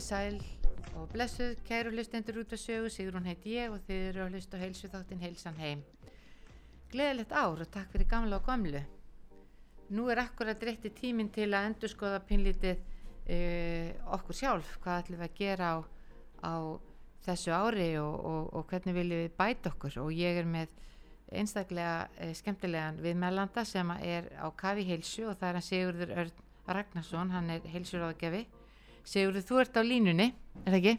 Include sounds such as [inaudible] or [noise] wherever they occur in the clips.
Komið sæl og blessuð, kæru hlustendur út af sögu, Sigrun heiti ég og þið eru að hlusta á heilsu þáttinn heilsan heim. Gleðilegt ár og takk fyrir gamla og gamlu. Nú er akkurat rétti tíminn til að endur skoða pinlítið uh, okkur sjálf, hvað ætlum við að gera á, á þessu ári og, og, og hvernig viljum við bæta okkur? Og ég er með einstaklega uh, skemmtilegan viðmælanda sem er á Kavi heilsu og það er hann Sigurður Örn Ragnarsson, hann er heilsuráðgefi Sigurður, þú ert á línunni, er það ekki?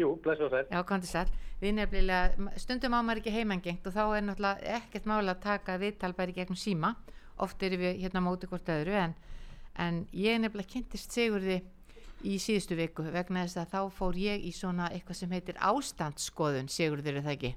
Jú, blessu og sæl. Já, kom til sæl. Við nefnilega, stundum á maður ekki heimangengt og þá er náttúrulega ekkert mála að taka viðtal bæri gegnum síma. Oft erum við hérna móti hvort öðru en, en ég nefnilega kynntist Sigurði í síðustu viku vegna þess að þá fór ég í svona eitthvað sem heitir ástandsskoðun, Sigurður, er það ekki?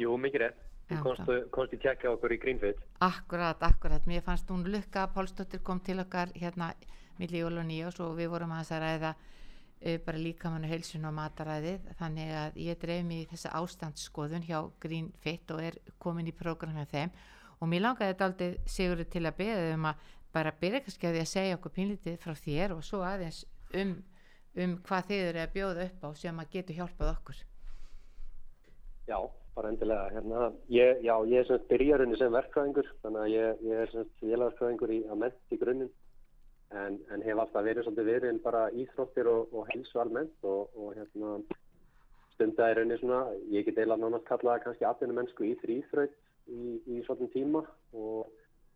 Jú, mikið rétt. Þú komst, komst í tjekka okkur í Greenfield. Akkurat, akkurat. Mér fannst hún lukka, Pálsdóttir kom til okkar hérna millir jól og nýjós og við vorum að ræða uh, bara líkamannu heilsun og mataræðið. Þannig að ég dreif mér í þessa ástandsskoðun hjá Green Fit og er komin í prógram með þeim. Og mér langaði þetta aldrei Sigurður til að beða um að bara byrja kannski að því að segja okkur pínlítið frá þér og svo aðeins um, um hvað þið eru að bjóða upp á sem að getur hjálpað okkur. Já, bara endilega hérna, ég, já, ég er svona byrjarunni sem verkfræðingur þannig að ég, ég er svona félagverkfræðingur í að ment í grunninn en, en hef alltaf verið svolítið verið en bara íþróttir og, og helsu almennt og, og hérna stundar er rauninni svona, ég get eila náttúrulega kallaða kannski aðeinu mennsku í þrýþraut í, í svolítið tíma og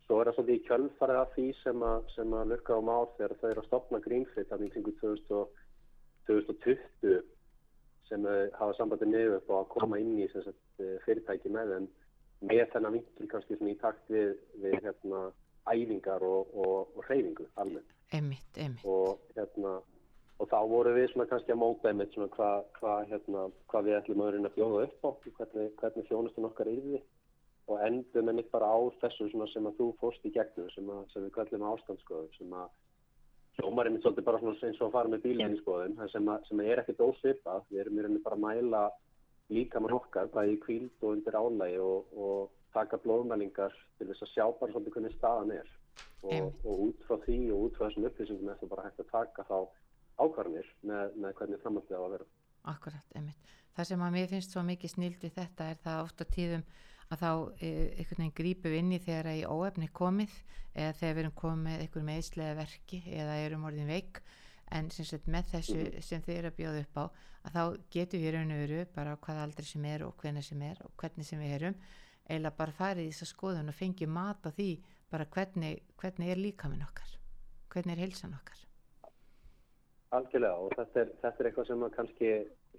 svo er það svolítið í kjölfarið af því sem að, sem að lukka á mál þegar þau eru að stopna Greenfield þannig kringu 2020 sem hafa sambandið niður upp og að koma inn í sagt, fyrirtæki með en með þennan vinkil kannski í takt við, við hérna æfingar og, og, og hreyfingu almennt. Einmitt, einmitt. Og, hérna, og þá voru við svona kannski að móta einmitt svona hvað hva, hérna, hva við ætlum að vera að bjóða upp á, hvernig, hvernig þjónustun okkar er því og endum einmitt bara á þessu sem að þú fórst í gegnum sem, að, sem við kallum ástandskoðum sem að hljómar einmitt svolítið bara svona eins og að fara með bílinn í skoðum sem, að, sem er ekkert ósvipað, við erum einmitt bara að mæla líka mann okkar bæði í kvíld og undir álægi og, og taka blóðmælingar til þess að sjá bara svolítið hvernig staðan er og, og út frá því og út frá þessum upplýsingum er það bara hægt að taka þá ákvarðanir með, með hvernig framhaldið á að vera. Akkurat, einmitt. Það sem að mér finnst svo mikið snild við þetta er það ofta tíðum að þá e, einhvern veginn grípum inn í þegar að í óefni komið eða þegar við erum komið með einhver meðslega verki eða erum orðin veik en sagt, með þessu -hmm. sem þið eru að bjóða upp á að þá getum við raun og veru bara hvað aldrei sem er og hvernig sem er og hvernig sem við erum eða bara farið í þessa skoðun og fengið mat á því bara hvernig, hvernig er líkaminn okkar hvernig er heilsan okkar. Algjörlega og þetta er, þetta er eitthvað sem kannski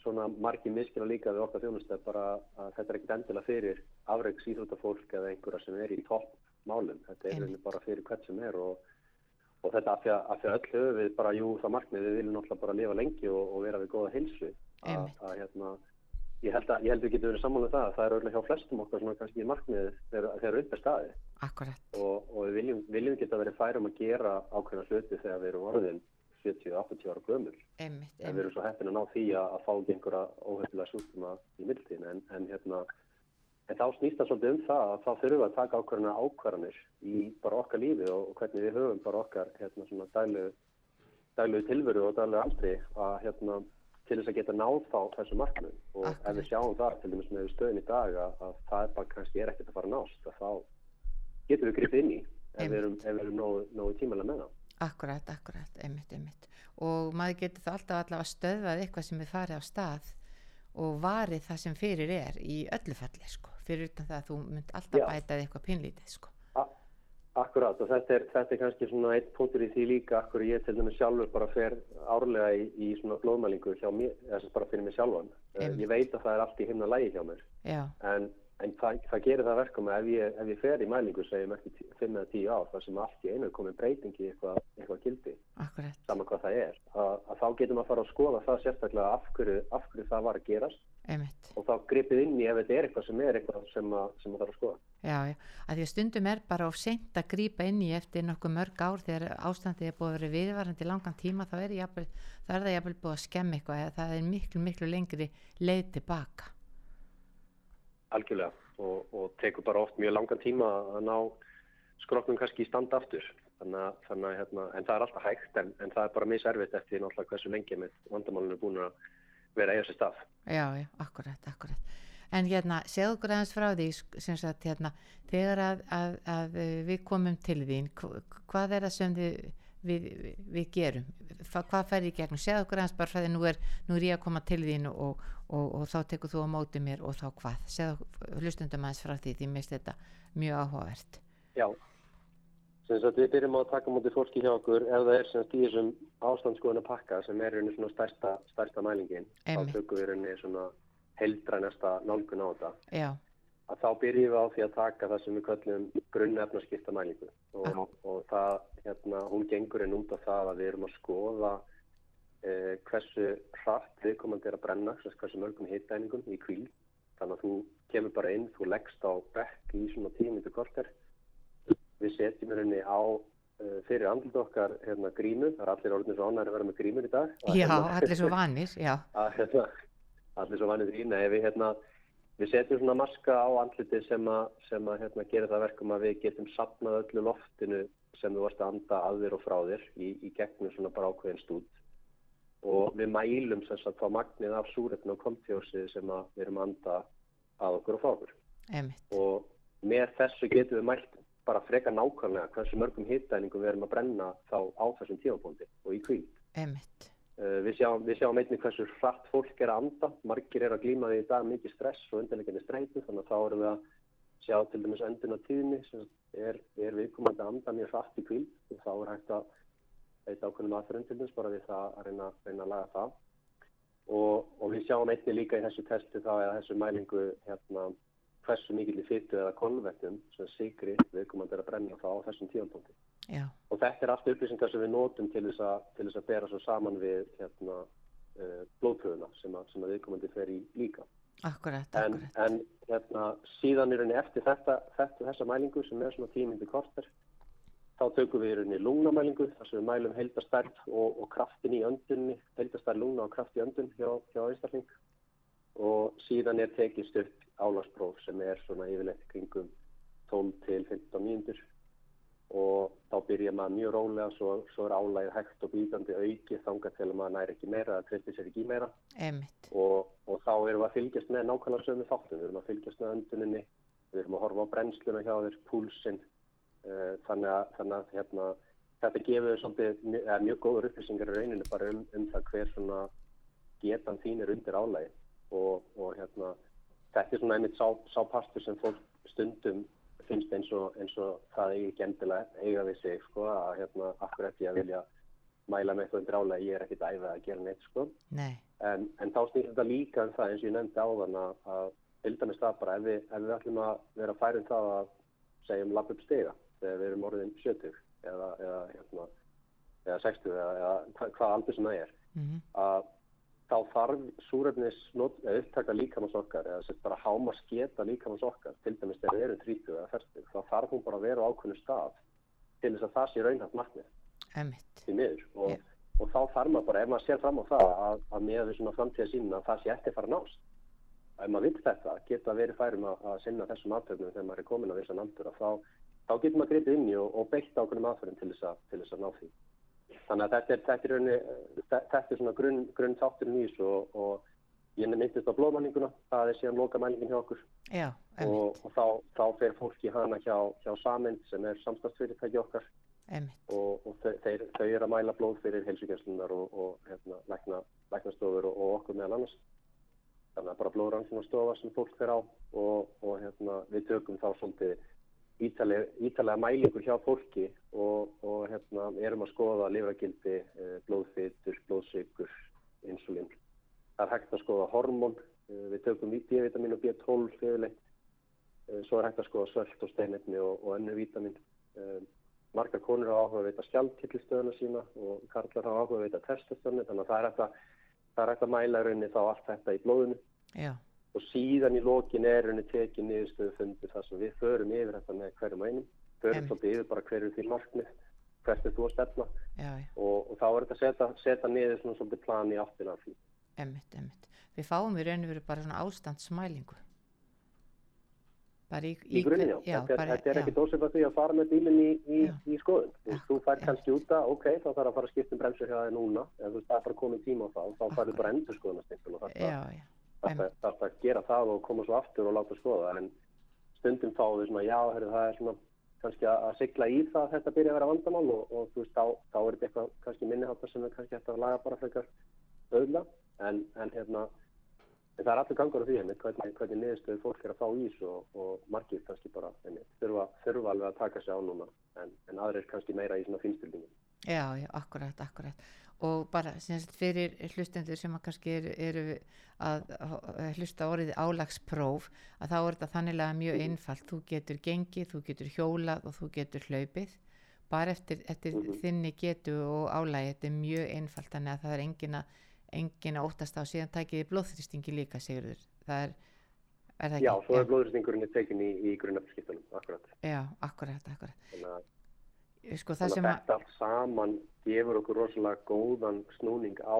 svona margi miskil að líka við okkar þjónustöð bara að þetta er ekkit endilega fyrir afreiks íþróttafólk eða einhverja sem er í topp málum, þetta er bara fyrir hvert sem er og, og þetta af því að, að öll höfu við bara, jú það markmið við viljum náttúrulega bara lifa lengi og, og vera við góða heilsu. Að hérna Ég held að, ég held að við getum verið sammálið um það að það er auðvitað hjá flestum okkar svona kannski markmið þegar það eru upp með staði. Akkurat. Og, og við viljum, viljum geta verið færum að gera ákveðna hluti þegar við erum orðin 70-80 ára gömul. Einmitt, einmitt. En við erum svo heppin að ná því að, að fá einhverja óhefnilega sjúkduma í mildtíðin en, en hérna en þá snýst það svolítið um það að þá þurfum við að taka ákvarðana ákvarðanir í bara okkar lífi og, og hvernig við höfum bara okkar hérna svona daglegu, daglegu tilveru og daglegu aldri að hérna til þess að geta náð þá þessu markmið og ef Akkurat. við sjáum það til dæmis með stöðin í dag að, að það er bara kannski er ekkert að fara nást að þá getum við gripið inn í ef við erum, ef við erum nógu, nógu tímalega með það. Akkurat, akkurat, einmitt, einmitt. Og maður getur það alltaf allavega stöðvað eitthvað sem er farið á stað og varið það sem fyrir er í öllu falli, sko. Fyrir utan það að þú mynd alltaf Já. bætað eitthvað pinlítið, sko. Akkurat og þetta er, þetta er kannski svona einn punktur í því líka akkur ég til dæmis sjálfur bara fer árlega í, í svona blóðmælingu hjá mér, þess að bara fyrir mig sjálfan. Einmitt. ég veit að það er allt í himna lægi hjá mér Já, en, en það, það gerir það verkum að ef ég, ef ég fer í mælingu segjum ekki 5 eða 10 ár þar sem allt í einu er komin breyting í eitthvað, eitthvað gildi akkurat, saman hvað það er að, að þá getum að fara að skoða það sérstaklega af hverju, af hverju það var að gerast einmitt. og þá gripið inn í ef þetta er eitthvað sem er eitthvað sem, að, sem að þarf að skoða. Já, já, að því að stundum er bara of seint að grípa inn í eftir nokkuð mörg ár þegar ástandið er búið að vera viðvarandi langan tíma þá er, jafnvel, er það jafnvel búið að skemma eitthvað eða það er miklu, miklu lengri leið tilbaka. Algjörlega og, og tekur bara oft mjög langan tíma að ná skroknum kannski í standa aftur þannig að, þannig að hérna, en það er alltaf hægt en, en það er bara miservitt eftir náttúrulega hversu lengi með vandamálinu er búin að vera sér stað. Já, já, akkurat, akkurat. En hérna, segðu okkur aðeins frá því, sem sagt, hérna, þegar að, að, að við komum til þín, hv- hvað er það sem þið, við, við, við gerum? Hva, hvað fer í gegnum? Segðu okkur aðeins bara frá því, nú er, nú er ég að koma til þín og, og, og, þá tekur þú á móti mér og þá hvað? Segðu hlustundum aðeins frá því, því mist þetta mjög áhugavert. Já, sem sagt við byrjum á að taka mútið fólki hjá okkur ef það er sem í þessum ástandskoðuna pakka sem er rauninni svona stærsta, stærsta mælingin Einmitt. þá tökum við rauninni svona heildrænasta nálgun á þetta Já, að þá byrjum við á því að taka það sem við köllum grunnefnaskipta mælingu og, Ah. og það, hérna, hún gengur inn út af það að við erum að skoða eh, hversu hratt viðkomandi er að brenna, hversu mörgum hittæningum í kvíl. Þannig að þú kemur bara inn, þú leggst á bekk í svona tímindu korter. Við setjum í rauninni á uh, fyrir andlut okkar hérna, grímu, það er allir orðin svo ánæri að vera með grímur í dag. Já, hérna, allir svo vanir, já, [laughs] að hérna, allir svo vanið því, nei, við, hérna, við setjum svona maska á andliti sem að, sem að hérna, gera það verkum að við getum sapnað öllu loftinu sem þú varst að anda að þér og frá þér í, í gegnum svona bara ákveðin stúd og við mælum sem sagt á magnið af súrefni og komtjósi sem við erum anda að okkur og emitt, og með þessu getum við mælt bara freka nákvæmlega hversu mörgum hittæningum við erum að brenna þá á þessum tímabóndi og í kvíl. Uh, við, sjáum, við sjáum einnig hversu hratt fólk er að anda, margir er að glíma því í dag mikið stress og undirleikandi streitu þannig að þá erum við að sjá til dæmis öndun á tíðni sem er, er viðkomandi að anda mjög hratt í kvíl og þá er hægt að veita ákveðnum aðferðum til dæmis bara við það að reyna, reyna að laga það. Og, og við sjáum einnig líka í þessu testi þá eða þessu mælingu hérna, hversu mikill í fytu eða kolvetnum sem sigri viðkomandi er að brenna þá á þessum tíðanbóndi já, og þetta er allt upplýsingar sem við notum til þess að, til þess að bera svo saman við hérna, uh, blóðpröfuna sem, að, sem að viðkomandi fer í líka. akkurat, En, akkurat, en hérna, síðan er henni eftir þetta, þetta, þessa mælingu sem er svona tímindi korter, þá tökum við í rauninni lungnamælingu þar sem við mælum heildastærð og, og kraftin í öndunni, heildastærð lungna og kraft í öndun hjá, hjá einstakling. Og síðan er tekið stutt álagspróf sem er svona yfirleitt kringum 12 til 15 mínútur. Og þá byrja maður mjög rólega svo, svo er álægið hægt og býtandi aukið þangað til að maður næri ekki meira eða treysti sér ekki meira. Og, og þá erum við að fylgjast með nákvæmlega sömu þáttum, við erum að fylgjast með önduninni, við erum að horfa á brennsluna hjá þér, púlsinn, þannig að, þannig að hérna, þetta gefur svolítið mjög, góður upplýsingar í rauninu bara um, um það hver svona getan þín er undir álægi og, og hérna, þetta er svona einmitt sá, sá partur sem fólk stundum finnst eins og, eins og það eigi ekki endilega eiga við sig, sko, að hérna, akkur eftir að vilja mæla með eitthvað undir álægi, ég er ekkit æfið að gera neitt, sko. nei, En, en þá snýr þetta líka um það eins og ég nefndi áðan að, að dæmis það bara ef við, ef við ætlum að vera færum það að segjum lapp upp stiga þegar við erum orðin 70 eða, eða, hérna, eða 60 eða, eða hva- hvað aldur sem það er mhm, að þá þarf súrefnis upptaka líkamans okkar eða sett bara háma sketa líkamans okkar til dæmis þegar við erum 30 eða 40 þá þarf hún bara að vera á ákveðnu stað til þess að það sé raunhægt miður. Og, Já. og þá þarf maður bara, ef maður sér fram á það að, að með svona framtíða sína að það sé ekki að fara að nást. Ef maður vill þetta, geta verið færum að, að sinna þessum aðtöfnum þegar maður er komin á vissan aldur þá, þá getur maður gripið inn í og, og beitt ákveðnum aðferðum til þess að, til þess að ná því. Þannig að þetta er, þetta er, raunni, þetta er svona grunn, grunn í þessu og, og ég myndist á blóðmælinguna, það er síðan loka mælingin hjá okkur. Já, og, og þá, þá fer fólki hana hjá, hjá Samind sem er samstagsfyrirtæki okkar. Og, og þeir, þau eru að mæla blóð fyrir heilsugjenslunar og, og hérna, lækna, læknastofur og, og okkur meðal annars. Þannig að bara blóðrannsónastofa sem fólk fer á og hérna, við tökum þá svolítið ítalega, ítalega mælingur hjá fólki og hérna, erum að skoða livragildi, eh, blóðfytur, blóðsykur, insulín. Það er hægt að skoða hormón, eh, við tökum D-vitamin og B12 fyrirleitt, eh, svo er hægt að skoða svöld og steinetni og, og önnu vitamin. Um, margar konur á áhuga að veita skjaldkillistöðuna sína og karlar á áhuga að veita testastöðuna þannig að það er hægt að, er hægt að mæla rauninni þá allt þetta í blóðinu Já. Og síðan í lokin er rauninni tekið niðurstöðu fundir þar sem við förum yfir þetta með hverjum einum. Förum svolítið yfir bara hverju því markmið hvert er þú að stefna. Já, já. Og, og þá er þetta að setja, setja niður svona svolítið plan í áttina af því. Emmitt, emmitt. Við fáum í rauninu verið bara svona ástandsmælingu. Bara í, í, í grunni, já. já þetta er, er ekki dósið að því að fara með bílinn í, í, í skoðun. Þú, fær kannski úta, ok, þá þarf að fara að skipta um bremsur hjá þig núna, en þú veist, það er bara komið tíma á það og þá farið bara endur skoðunastingun og það er að gera það og koma svo aftur og láta skoða, en stundum þá við svona, já, herri, það er svona kannski að, sigla í það að þetta byrja að vera vandamál og, og þú veist, þá, þá er þetta eitthvað kannski minniháttar sem er kannski hægt að laga bara frekar öðla, en, en hérna En það er allur gangur á því henni, hvernig, hvernig niðurstöðu fólk er að fá ís og, og margir kannski bara henni, þurfa, þurfa alveg að taka sig á núna en, en aðrir kannski meira í svona finnstildingin. Já, já, akkurat, akkurat. Og bara semst fyrir hlustendur sem að kannski eru, eru að, að hlusta orðið álagspróf að þá er þetta þannilega mjög -hmm. einfalt. Þú getur gengið, þú getur hjólað og þú getur hlaupið. Bara eftir, eftir -hmm. þinni getu og álægi, þetta er mjög einfalt þannig að það er engin að engin að óttast á síðan tækiði blóðþrýstingi líka sigurður það er, er það ekki? Já, svo er blóðþrýstingurinn tekin í, í grunnafskiptunum, akkurat Já, akkurat, akkurat Þannig að, sko, þannig að þetta allt saman gefur okkur rosalega góðan snúning á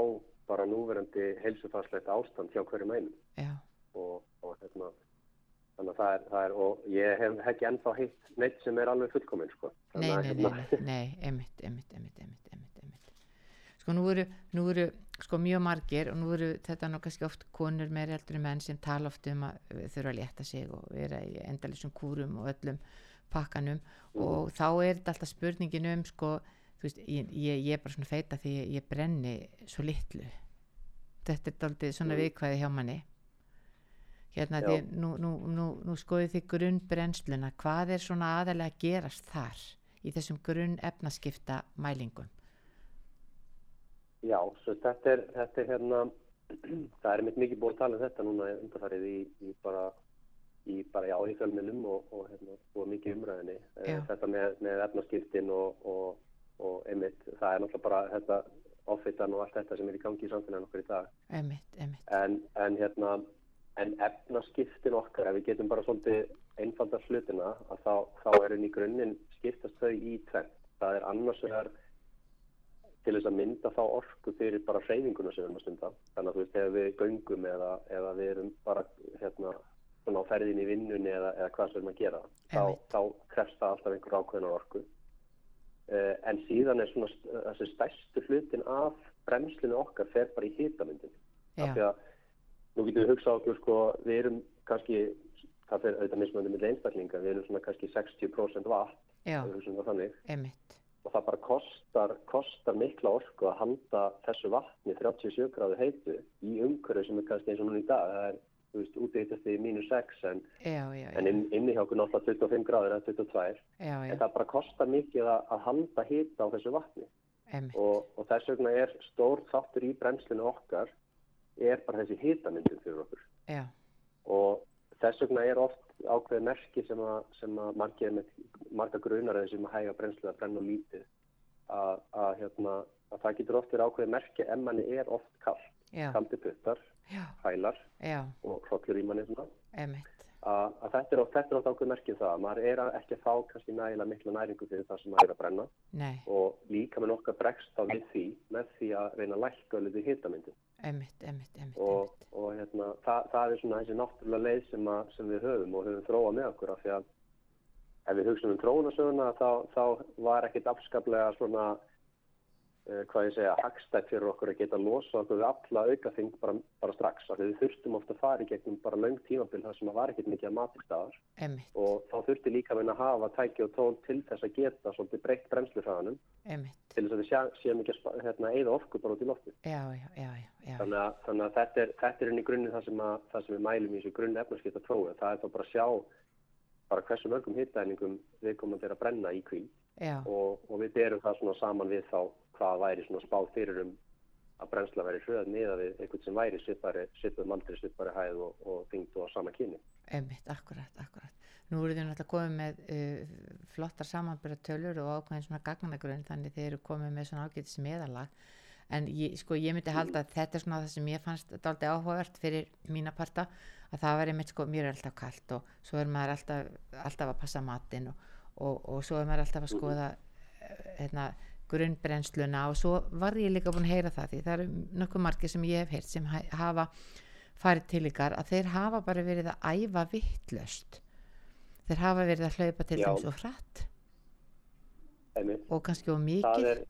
bara núverandi heilsufarslegt ástand hjá hverju mænum og, og hérna þannig að það er, það er og ég hef ekki ennþá heitt neitt sem er alveg fullkominn sko. Nei, nei, hérna... nei, nei, emitt, emitt, emitt, emitt, emitt, emitt sko nú eru, nú eru sko mjög margir og nú eru þetta nú kannski oft konur meir eldri menn sem tala oft um að þurfa að létta sig og vera í endalisum kúrum og öllum pakkanum og þá er þetta alltaf spurningin um sko, þú veist, ég, ég, er bara svona feita því ég, ég brenni svo litlu. Þetta er aldrei svona mm. viðkvæði hjá manni. Hérna því nú, nú, nú, nú skoðu þið grunnbrennsluna. Hvað er svona aðalega að gerast þar í þessum grunn efnaskipta mælingum? Já, þetta er, þetta er hérna, [clears throat] það er mitt mikið búin að tala um þetta núna undarfarið í, í bara, í bara, já, í fjölminum og, og, hérna, og mikið umræðinni. Eh, já. Þetta með, með efnaskiptin og, og einmitt, það er náttúrulega bara þetta ofittan og allt þetta sem er í gangi í samfélaginu okkur í dag. Einmitt, einmitt. En, en hérna, en efnaskiptin okkar, ef við getum bara svolítið einfaldar hlutina, að þá, þá er henni í grunninn skiptast þau í tvent. Það er annars vegar til þess að mynda þá orku fyrir bara hreyfinguna sem við erum að stunda. Þannig að þú veist, ef við göngum eða, eða við erum bara hérna svona á ferðin í vinnunni eða, eða hvað sem við erum að gera, þá, þá krefst það alltaf einhver ákveðna orku. Uh, en síðan er svona þessi stærstu hlutin af bremslinu okkar fer bara í hitamyndin. Af því að nú getum við hugsað okkur sko, við erum kannski, það fer auðvitað mismöndið með einstaklinga, við erum svona kannski 60% vatn, við hugsaum það þannig. Emitt og það bara kostar, kostar mikla orku að halda þessu vatni 37 gráðu heitu í umhverju sem er kannski eins og núna í dag það er, þú veist, útýttast í mínus 6 en, en inn, inni hjá okkur náttúrulega 25 gráður eða 22 já, já. en það bara kostar mikið að, að halda hita á þessu vatni. Og, og þess vegna er stór þáttur í bremslinu okkar er bara þessi hitamyndin fyrir okkur. Já. og þess vegna er oft ákveði merki sem að, sem að margir með marga grunar eða sem að hæga brennslu að brenna lítið að, að, hérna, að það getur oft verið ákveði merki en manni er oft kallt, kaldi puttar, hælar Já. og hlokkjur í manni að, að þetta er oft ákveð merkið það, maður er að ekki að fá kannski nægilega mikla næringu fyrir það sem maður er að brenna. Nei, og líka með nokkar bregst þá við því með því að reyna að lækka alveg einmitt, einmitt, og, og hérna, það, það er svona þessi náttúrulega leið sem, að, sem við höfum og höfum þróað með okkur af því að ef við hugsaum um trónasöguna þá, þá var ekkit afskaplega svona hvað ég segja, hagstætt fyrir okkur að geta losa okkur við alla aukaþing bara, bara strax því við þurftum ofta að fara í gegnum bara löng tímabil þar sem að var ekkit mikið að maturstaðar einmitt, og þá þurfti líka að að hafa tæki og tól til þess að geta svolítið breytt brennslufræðanum. Einmitt, til þess að sé- séum ekki að hérna, eyða orku bara út í lofti. já, já, já, Þannig að, þannig að þetta er, þetta er inn í grunni það sem, að, það sem við mælum í þessu grunni efnarskipta prófi. Það er þá bara að sjá bara hversu mörgum hittælingum við komum til að brenna í kví og, og við berum það svona saman við þá hvað væri svona spáð fyrir um að brennsla væri hröð miða við einhvern sem væri svipari, svipað maldri, svipari hæð og, og þyngd og á sama kyni. einmitt, akkurat, akkurat. Nú eru þið náttúrulega komið með uh, flottar samanbyrðatölur og ákveðin svona gagnagrunn þannig þið eru komið með svona ágætis meðalag en ég, sko, ég myndi halda að þetta er svona það sem ég fannst dálítið áhugavert fyrir mína parta að það var einmitt sko, er alltaf kalt og svo er maður alltaf, alltaf að passa matinn og, og, og svo er maður alltaf að skoða eh, hérna, grunnbrennsluna og svo var ég líka búin að heyra það því það eru nokkuð margir sem ég hef heyrt sem ha- hafa farið til ykkar að þeir hafa bara verið að æfa vittlöst þeir hafa verið að hlaupa til dæmis og hratt. Einmitt. og kannski og það mikið. er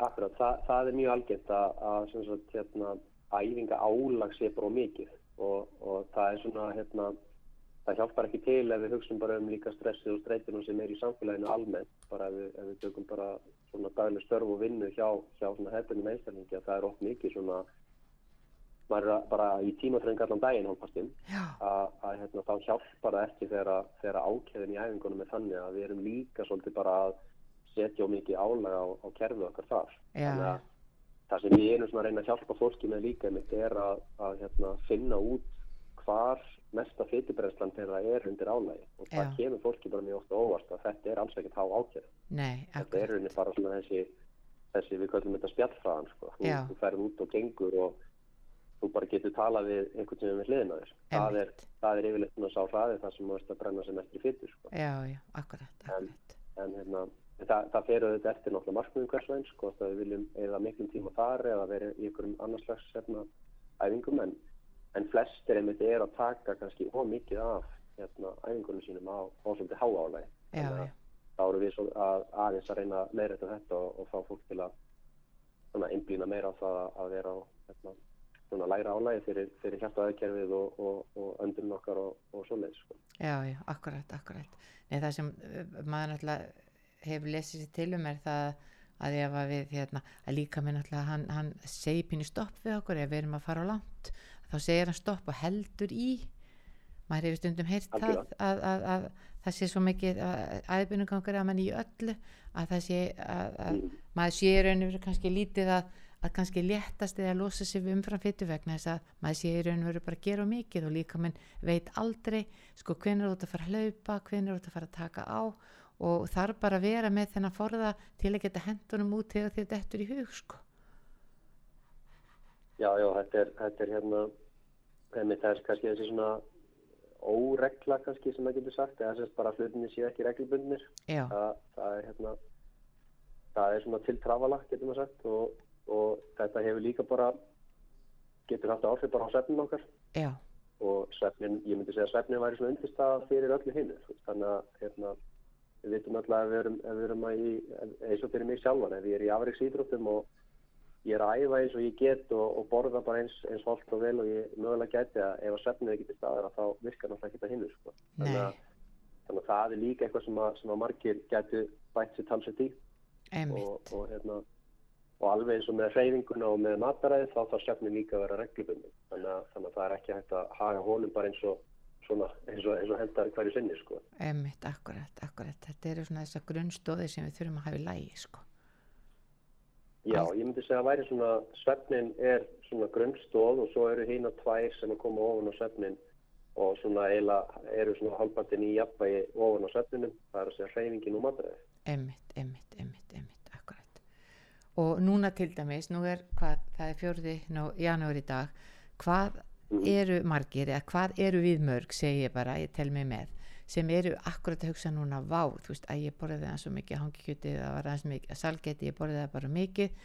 akkurat, það, það er mjög algengt að, að sagt, hérna, æfinga álag sé bara mikið. Og, og það er svona hérna, það hjálpar ekki til ef við hugsun bara um líka stressið og streytunum sem er í samfélaginu almennt bara ef við, ef við tökum bara svona dagleg störf og vinnu hjá, hjá svona hefðunum einstaklingi að það er oft mikið svona maður er bara í tímaþröng allan daginn hálfpastinn já, að, hérna, þá hjálpar það ekki þegar, ákveðin í æfingunum er þannig að við erum líka svolítið bara að setja mikið álag á, á kerfið okkar þar. já, Þannig að það sem ég erum svona reyna að hjálpa fólki með líka mitt er að, að hérna, finna út hvar mesta fytibrennslan þegar það er undir álagi og það Já. kemur fólki bara mjög ofta óvart að þetta er alls ekkert há nei, Þetta er rauninni bara svona þessi, þessi við köllum þetta spjallfræðan sko. Þú, þú ferð út og gengur og þú bara getur talað við einhvern sem er við hliðina á þér. Það er, það er yfirleitt svona sá hraði það sem ert að brenna sem í fytur sko. akkurat en hérna, en það, það fer auðvitað eftir náttúrulega markmiðum hvers og eins sko, að við viljum eða miklum tíma þar eða vera í einhverjum annars slags hérna, æfingum en, en flestir einmitt er að taka kannski ómikið af hérna, æfingunum sínum á, svolítið háálægi já, já, þá eru við að, aðeins að reyna að leiðrætta þetta og, og fá fólk til að einblýna meira á það að, að vera á hérna, svona læra álægi fyrir, fyrir hjartaðakerfið og, og, og öndunum okkar og, og svoleiðis sko. já, já, akkurat, akkurat. Nei, það sem uh, maður náttúrulega hefur lesið sér til um er það að ef að við, hérna, að líka með náttúrulega hann, hann segir pínu stopp við okkur ef við erum að fara á langt þá segir hann stopp og heldur í. Maður hefur stundum heyrt það að, að, að það sé svo mikið aðbyrnugangur að mann í öllu að það sé að, að Mm. maður sé í raun og veru kannski lítið að að kannski léttast eða losa við umfram fytu vegna þess að maður sé í raun og veru bara gera mikið og líka minn veit aldrei sko hvenær er út að fara að hlaupa hvenær er út að fara að taka á og þarf bara að vera með þennan forða til að geta hendunum út þegar þið dettur í hug sko. Já, já, þetta er, þetta er hérna, einmitt það er kannski þessi svona óregla kannski sem maður getur sagt, eða þess bara að hlutinni séu ekki reglubundnir. já, Það, það er hérna, það er svona til trafala, getur maður sagt, og, og þetta hefur líka bara, getur haft áhrif bara á svefnin okkar já, og svefnin, ég myndi segja að svefnin væri svona undirstaða fyrir öllu hinu. Þannig að, hérna, við vitum alltaf ef við erum, ef við erum í, eins og fyrir mig sjálfan, ef ég er í afreiksýdróttum og ég er að æfa eins og ég get og, og borða bara eins, eins holt og vel og ég mögulega geti að ef að svefnið ekki til staðar að þá virkar náttúrulega ekki það hinn sko. þannig, að, þannig að það er líka eitthvað sem að, sem að margir geti bætt sér talsett í. Og, og, hérna, og alveg eins og með hreyfinguna og með mataræði þá þarf svefnið líka að vera reglubundi þannig, þannig að það er ekki hægt að haga honum bara eins og svona, eins og, eins og hendar hverju sinni sko. einmitt, akkurat, akkurat. Þetta eru svona þessar grunnstóðir sem við þurfum að hafa í lægi sko Já, ég myndi segja að væri svona, svefnin er svona grunnstóð og svo eru hína tvær sem að koma ofan á svefnin og svona eiginlega eru svona halvpartin í jafnvægi ofan á svefninum, það er að segja hreyfingin og matræði. einmitt, einmitt, einmitt, einmitt, akkurat og núna til dæmis, nú er hvað, það er fjórði nú, janúar í dag hvað Mhm. eru margir eða hvað eru við mörg segi ég bara, ég tel mig með sem eru akkurat að hugsa núna vá, þú veist, að ég borðið það svo mikið hangikjöti, það var aðeins mikið salgeti, ég borðið það bara mikið.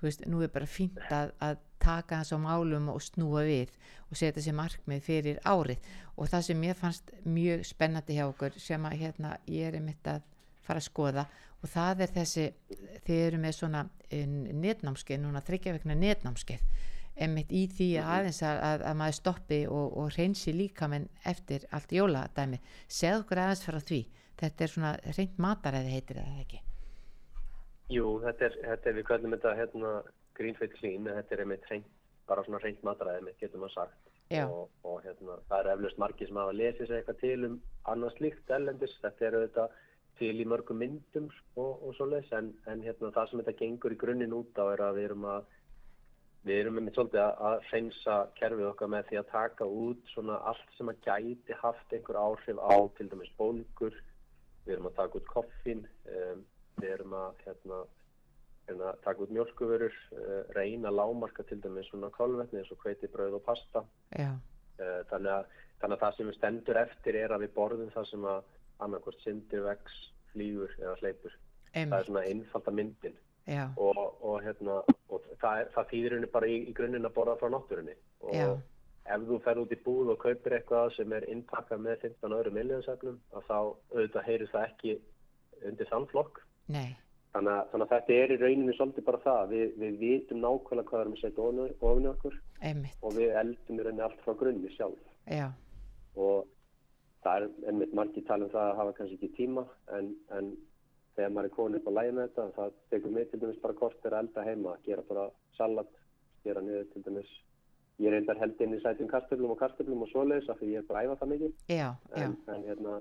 Þú veist, nú er bara fínt að, að taka hans á málum og snúa við og setja sér markmið fyrir árið. Og það sem ég fannst mjög spennandi hjá okkur sem að hérna ég er einmitt að fara að skoða og það er þessi, þið eru með svona netnámskeið, núna þryggja vegna netnámskeið einmitt í því að aðeins að, að, að maður stoppi og, og reynsi líka menn eftir allt jóladæmi segð okkur aðeins frá því. Þetta er svona reynd mataræði heitir það ekki? Jú, þetta er, þetta er við kallum þetta hérna Greenfield Clean, þetta er einmitt hreint, bara svona hreint matræði mitt, getur maður sagt. Og, og hérna, það er eflust margir sem hafa lesið sér eitthvað til um annað slíkt ellendis, þetta er auðvitað til í mörgum myndum og, og svoleiðis, en, en hérna það sem þetta gengur í grunninn út á er að við erum að við erum einmitt svolítið að, að hreinsa kerfið okkar með því að taka út svona allt sem að gæti haft einhver áhrif á til dæmis bólgur, við erum að taka út koffín, um, við erum að hérna, hérna, taka út mjölkuvörur, uh, reyna að lámarka til dæmis svona kálvetni eins og hveiti, brauð og pasta. Uh, þannig, að, þannig að það sem við stendur eftir er að við borðum það sem að annarkvort syndir, vex, flýgur eða hleypur. Það er einmitt, svona einfalda myndin og, og, hérna, og það, er, það þýðir henni bara í, í grunninn að borða frá náttúrunni. Og Já. ef þú ferð út í búð og kaupir eitthvað sem er innpakkað með 15 öðrum miljónsefnum, að þá auðvitað heyrir það ekki undir þann flokk. nei, Þannig að, þannig að þetta er í rauninni svolítið bara það. Við, við vitum nákvæmlega hvað erum að setja í okkur einmitt, og við eldum í rauninni allt frá grunni sjálf. já, Og það er einmitt margir tala um það að hafa kannski ekki tíma en, en þegar maður er komin upp á lægi með þetta það tekur mig til dæmis bara kort er að elda heima, gera bara salat, gera niður til dæmis. Ég reyndar held inn í sætum kartöflum og kartöflum og svoleiðis af því ég er bara að æfa það mikið. Já, já, en, en hérna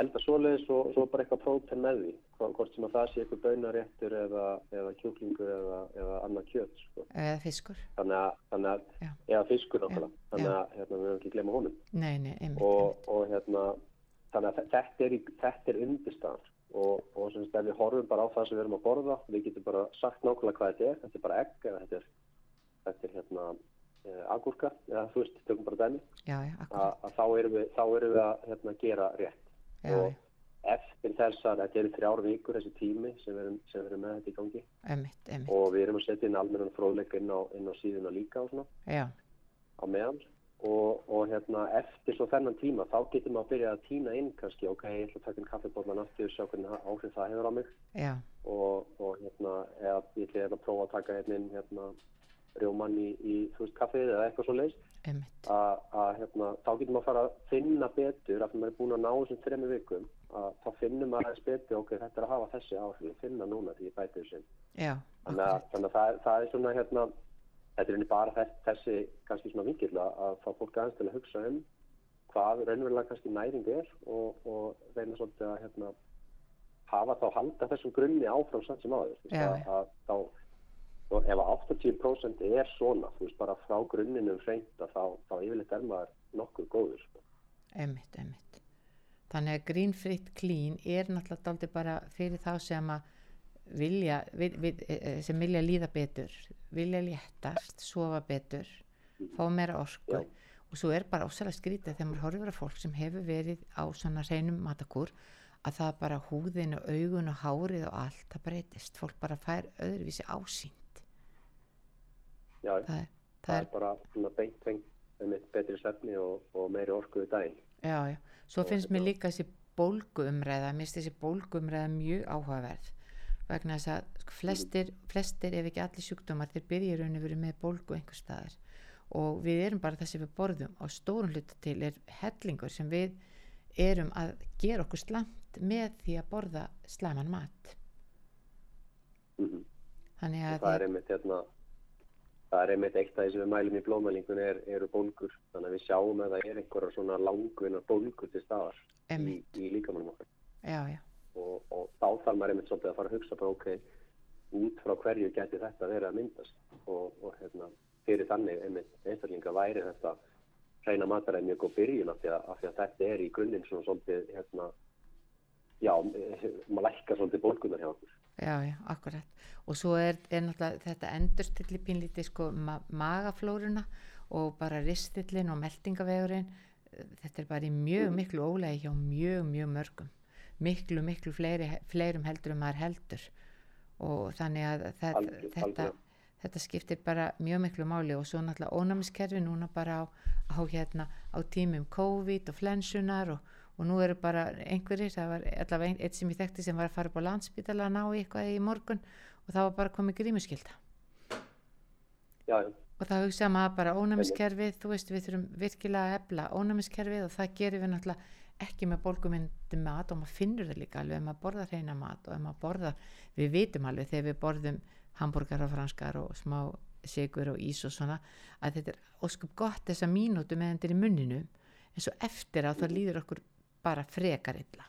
elda svoleiðis og svo bara eitthvað prótein með því hvort sem að það sé eitthvað baunaréttur eða, eða kjúklingur eða, eða annað kjöt sko. eða fiskur, þannig að, þannig að eða fiskur náttúrulega. Þannig að hérna, við höfum ekki glemma honum. Nei, nei, einmitt, og, og hérna þannig að þe- þetta er, er undirstaðan og, og sem sagt ef við horfum bara á það sem við erum að borða við getum bara sagt nákvæmlega hvað þetta er. Þetta er bara egg eða þetta er, þetta er hérna uh, agúrka eða þú veist, tökum bara dæmi. Já, já, að, að þá erum við, þá erum við að hérna, gera rétt. Já, og eftir þessar, þetta eru þrjár vikur þessi tími sem við erum, sem við erum með þetta í gangi. Einmitt, einmitt, og við erum að setja inn almennan fróðleik inn á, á síðuna líka og svona. Já, á meðan og, og hérna eftir svo þennan tíma þá getum við að byrja að týna inn kannski ok, ég ætla að taka inn kaffibólan aftur sjá hvernig áhrif það hefur á mig. Já, og, og hérna eða ég ætla hérna að prófa að taka hérna inn hérna rjómann í, í veist kaffið eða eitthvað svo einmitt, að, að hérna, þá getum við að fara að finna betur af því maður er búin að ná þessum þremi vikum að þá finnum maður aðeins betur ok, þetta er að hafa þessi áhrif, finna núna því ég bæti þessu þannig að, þannig að það, það er svona hérna, þetta er henni bara þess, þessi kannski svona vingill að fá fólk aðeins til að hugsa um hvað raunverulega kannski næring er og, og reyna svolítið að hérna, hafa þá halda þessum grunni áfram samt sem áður þú veist, Já, að, já. að þá og ef að 80% er svona þú veist bara frá grunninum hreint að þá, þá yfirleitt er maður nokkuð góður sko. einmitt, einmitt þannig að green fritt clean er náttúrulega dálítið bara fyrir þá sem að vilja við, við, eh, sem vilja líða betur vilja léttast, sofa betur fá meira orku. Já. og svo er bara ósælega skrítið þegar maður horfir að fólk sem hefur verið á svona hreinum matakúr að það bara húðin og augun og hárið og allt það breytist, fólk bara fær öðruvísi ásýnd. Já, það er, það, það er bara svona beint tengt með betri svefni og, og meiri orku í daginn. Já, já. Svo Og finnst mér líka þessi bólguumræða, mér finnst þessi bólguumræða mjög áhugaverð vegna þess að sko, flestir, flestir ef ekki allir sjúkdómar, þeir byrja í raun og veru með bólgu einhver staðar. Og við erum bara þessi við borðum og stórum hluta til er hellingur sem við erum að gera okkur slamt með því að borða slæman mat. mm Þannig og að það er einmitt hérna það er einmitt eitt af því sem við mælum í blómælingun er, eru bólgur, þannig að við sjáum að það er einhverja svona langvinnar bólgur til staðar í, í líkamannum okkar. Já, já, og, og þá þarf maður einmitt svolítið að fara að hugsa bara ok, út frá hverju geti þetta verið að myndast og, og hérna, fyrir þannig einmitt einstaklinga væri þetta hreina mataræði mjög góð byrjun af því að, af því að þetta er í grunninn svona svolítið hérna, já, maður lækkar svolítið bólgunar hjá okkur já, já, akkurat. Og svo er, er náttúrulega þetta endurstilli pínlítið sko ma magaflóruna og bara ristillin og meldingavegurinn þetta er bara í mjög Mhm. miklu ólega hjá mjög mjög mörgum miklu miklu fleiri, fleirum heldur en maður heldur. Og þannig að það, Algjör- þetta, algjörlega. þetta skiptir bara mjög miklu máli. Og svo náttúrulega ónæmiskerfi núna bara á, á hérna á tímum COVID og flensunar og, og nú eru bara einhverjir, það var allavega ein, eitt sem ég þekkti sem var að fara upp á landspítala að ná eitthvað í morgun og það var bara komið grímuskylda. Já, já, og það hugsa maður bara ónæmiskerfið þú veist við þurfum virkilega að efla ónæmiskerfið og það gerum við náttúrulega ekki með bólgumyndi mat og maður finnur það líka alveg ef maður borðar hreina mat og ef maður borðar, við vitum alveg þegar við borðum hambúrgar og franskar og smá sigur og ís og svona að þetta er óskup gott þessa mínútu meðan þetta er í munninu en svo eftir að það líður okkur bara frekar illa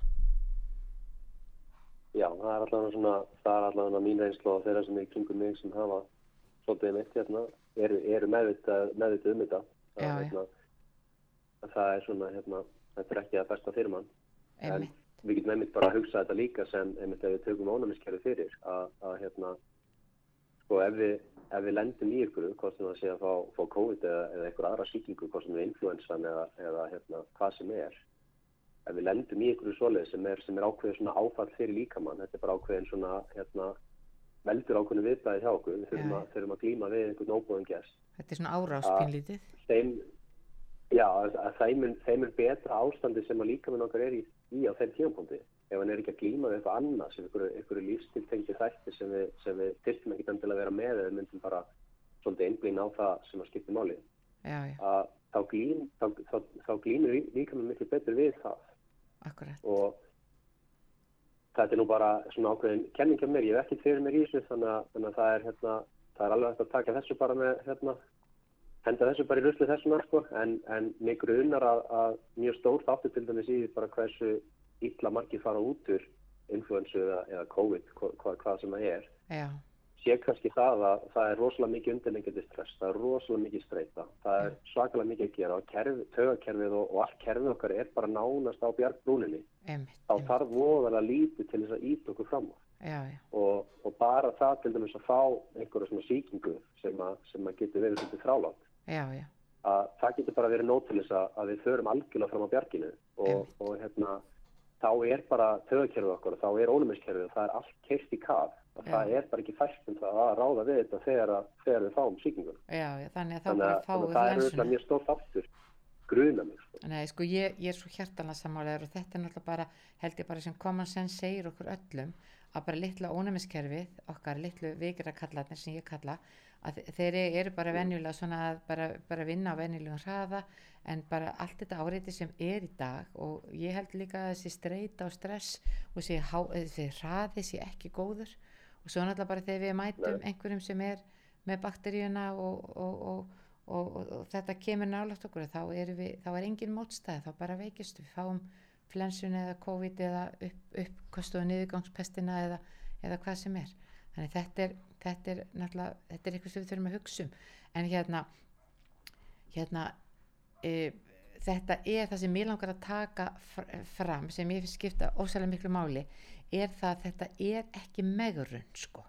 já, það er allavega svona, það er allavega mín reynslu og þeirra sem er kringum mig sem hafa svolítið mitt hérna, eru, eru meðvitað, um þetta. Það, hérna, að það er svona, hérna, þetta er ekki að besta fyrir mann. En við getum einmitt bara að hugsa þetta líka sem einmitt ef við tökum ónæmiskerfi fyrir að, hérna, sko ef við, ef við lendum í ykkur, hvort sem það sé að fá, fá COVID eða, eða einhver aðra sýkingu, hvort sem er influensan eða, eða hérna, hvað sem er, ef við lendum í ykkur svoleið sem er, sem er ákveðið svona áfall fyrir líkamann, þetta er bara ákveðin svona, hérna, veldur ákveðinu viðbæði hjá okkur, við þurfum, Já, að, þurfum að glíma við einhvern óbúðum gest. þetta er svona árás pínlítið Þeim, já, að, þeim, er, þeim er betra ástandi sem að líkamann okkar er í, í á þeim tímapunkti. Ef hann er ekki að glíma við eitthvað annað sem einhverju, lífstiltengti þætti sem við, sem við þyrftum ekki endilega að vera með eða myndum bara svolítið einblín á það sem að skipta máli. já, já, Að þá, glím, þá, þá, þá glímur líkamann miklu betur við það akkurat og þetta er nú bara svona ákveðin kenning hjá mér, ég hef ekkert fyrir mér í þessu þannig að, þannig að það er hérna, það er alveg hægt að taka þessu bara með hérna, henda þessu bara í rusli þessuna sko, en, en mig grunar að, að mjög stór þáttu til dæmis í bara hversu illa margir fara út úr influensu eða, eða COVID, hva, hva, hvað sem það er. Já, sé kannski það að það er rosalega mikið undirlengjandi stress, það er rosalega mikið streyta, það er svakalega mikið að gera og kerfi, tögakerfið og, og allt kerfið okkar er bara nánast á bjargbrúninni. Þá þarf voðalega lítið til þess að ít okkur fram á. já, já, og, og bara það til dæmis að fá einhverja svona sýkingu sem að, sem að getur verið svolítið þrálátt já, já, að það getur bara verið nót til þess að, við förum algjörlega fram á bjarginu og, og hérna þá er bara töðakerfið okkur þá er ónumiskerfið og það er allt keirt í kaf. Það er bara ekki fært um það að ráða við þetta þegar, að, þegar við fáum já, þannig að þannig að, það er mjög stór þáttur gruna mig sko. Nei, sko, ég, ég er svo hjartanlega sammálegar og þetta er náttúrulega bara, held ég bara sem common sense segir okkur öllum að bara litla ónæmiskerfið, okkar litlu vikra kallarnir sem ég kalla, að þe- þeir eru bara venjulega svona að bara, bara vinna á venjulegum hraða en bara allt þetta áreiti sem er í dag og ég held líka að þessi streyta og stress og þessi, hraði sé ekki góður. Og svo náttúrulega bara þegar við mætum einhverjum sem er með bakteríuna og, og, og, og, og, og þetta kemur nálægt okkur þá, erum við, þá er engin mótstæð þá bara veikist við. Fáum flensun eða COVID eða upp, uppkostuðu niðurgangspestina eða, eða hvað sem er. Þannig þetta er, þetta er náttúrulega þetta er eitthvað sem við þurfum að hugsa um. En hérna hérna e, þetta er það sem ég langar að taka fr- fram sem ég finnst skipta ósælega miklu máli er það að þetta er ekki megrun sko.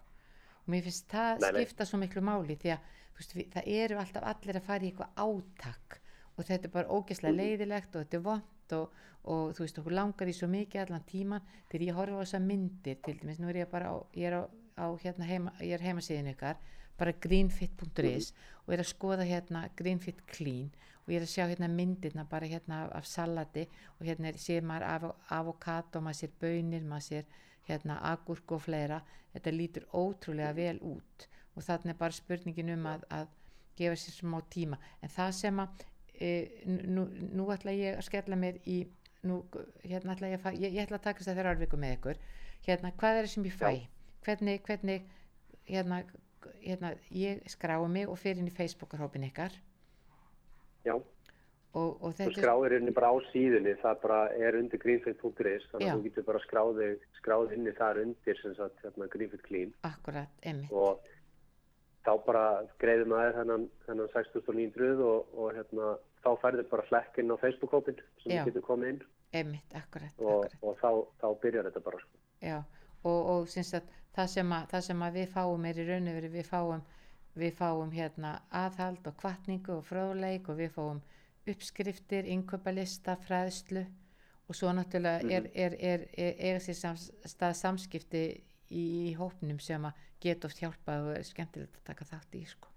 Og mér finnst það Nei, nei. skipta svo miklu máli því að veist, við, það eru alltaf allir að fara í eitthvað átak og þetta er bara ógeðslega leiðilegt og þetta er vond og, og þú veist okkur langar í svo mikið allan tíman þegar ég horfa á þessa myndir til dæmis, nú er ég bara á, ég er á, á hérna heima, ég er heimasíðin ykkar bara greenfit.is og er að skoða hérna greenfit clean og ég er að sjá hérna myndirna bara hérna af, salati og hérna sér maður av, avokado, maður sér bönir, maður sér hérna agurk og fleira. Þetta lítur ótrúlega vel út og þarna er bara spurningin um að, að gefa sér smá tíma. En það sem að e, nú, nú ætla ég að skella mér í nú, hérna ætla ég að ég, ég ætla að taka þess að þeirra árviku með ykkur. Hérna, hvað er það sem ég fæ hvernig, hvernig hérna, hérna, ég skrái mig og fyrir inn í Facebook-hópin ykkar já, og, og þetta skráðir inni bara á síðunni það bara er undir greenfit.is þannig Já. að þú getur bara skráðið skráð inni þar undir sem sagt hérna, greenfit clean akkurat, emmi og þá bara greiðum maður þennan, þennan 6900 og, og hérna, þá færður bara flekkinn á Facebook-hópin sem Já. þú getur komið inn emmitt, akkurat, og, akkurat. og þá, þá byrjar þetta bara sko. Já, og, og syns að það sem að, það sem við fáum er í raun og veru við fáum við fáum hérna aðhald og kvartningu og fróðleik og við fáum uppskriftir, innköpalista, fræðslu og svo náttúrulega er, er, er, er, er sér sams, stað samskipti í, í hópnum sem að geta oft hjálpað og er skemmtilegt að taka þátt í sko.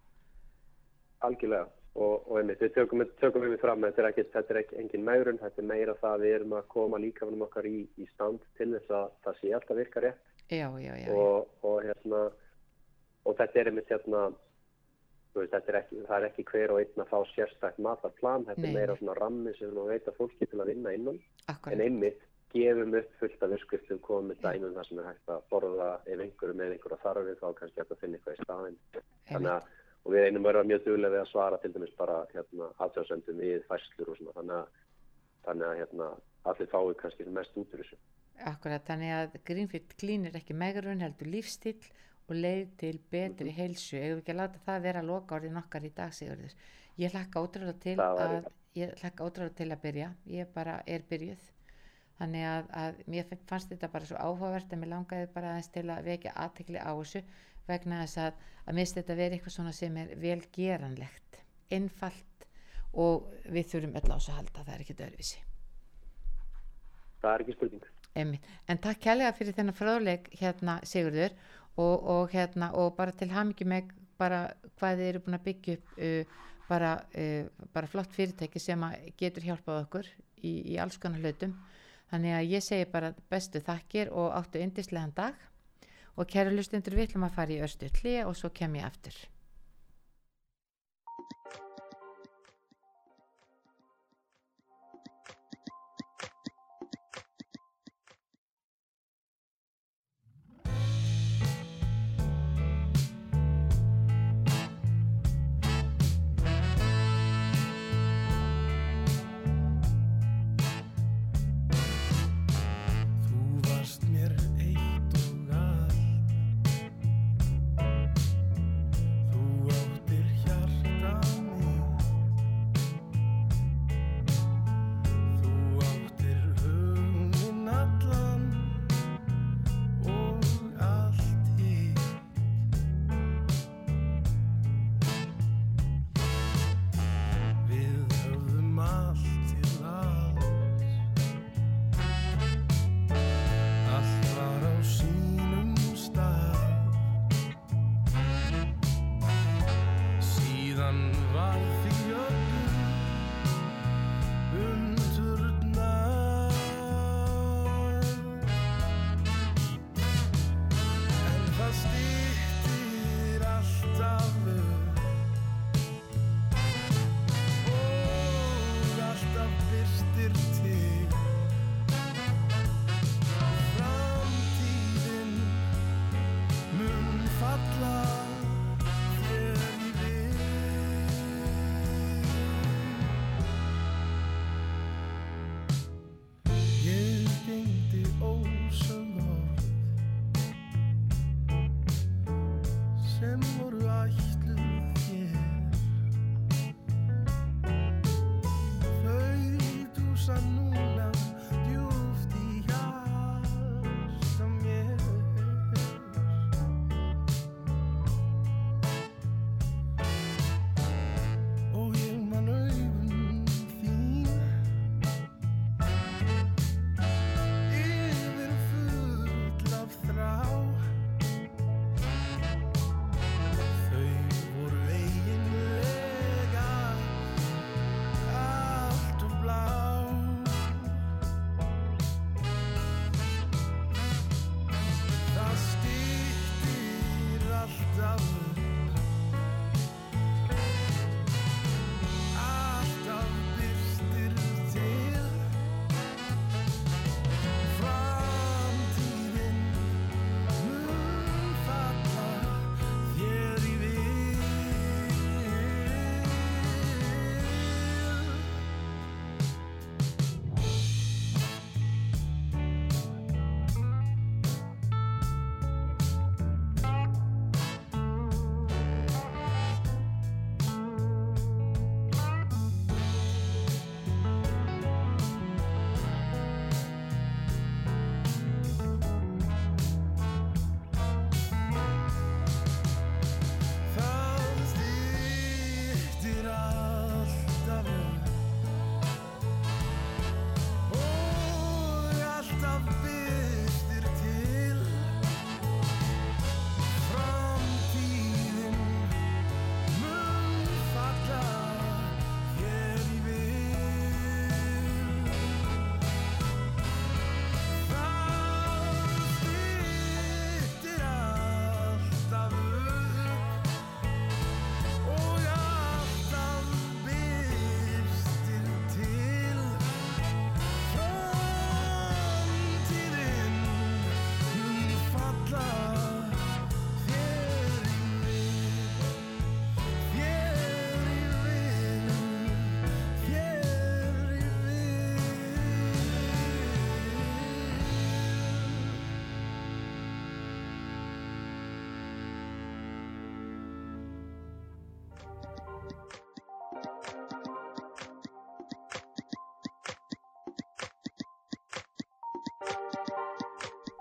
algjörlega. Og, og einmitt, við tökum, tökum við fram að þetta er ekki, þetta er ekki engin megrun, þetta er meira það að við erum að koma líkamanum okkar í, í stand til þess að það sé alltaf virka rétt Já, já, já, og, og hérna og þetta er einmitt hérna þú veist, þetta er ekki, það er ekki hver og einn að fá sérstækt matarplan, þetta Nei, er meira svona rammi sem við veita fólki til að vinna innan. En akkurat, einmitt gefum upp fullt af uppskriftum komum með dæmum þar sem er hægt að borða ef einhverju með einhverja þarfið þá kannski hægt að finna eitthvað í staðinn. Þannig að og við einum verðum mjög duglega við að svara til dæmis bara hérna aðtjóðsendum við fæslur og svona. Þannig að, þannig að hérna allir fáið kannski mest út úr þessu akkurat, þannig að Greenfield Clean er ekki megrun heldur lífstíl og leið til betri heilsu, eigum við ekki láta það vera loka orðin okkar í dag Sigurður? Ég hlakka ótrúlega til ég til að byrja. Ég bara er byrjuð. Þannig að, að mér fannst þetta bara svo áhugavert að mér langaði bara aðeins til að vekja aðtekli á þessu vegna þess að, að finnst þetta verið eitthvað svona sem er vel geranlegt einfalt og við þurfum öll á þessu að halda, það er ekki öðruvísi. Það er ekki spurning Einmitt. En takk kærlega fyrir þennan fráðleik hérna Sigurður og, og hérna og bara til hamingi með bara hvað þið eru búin að byggja upp uh, bara, uh, bara flott fyrirtæki sem getur hjálpað okkur í, í alls konar hlutum. Þannig að ég segi bara bestu þakkir og áttu yndislegan dag. Og kæru lustundur við ætlum að fara í örstu hlið og svo kem ég aftur var því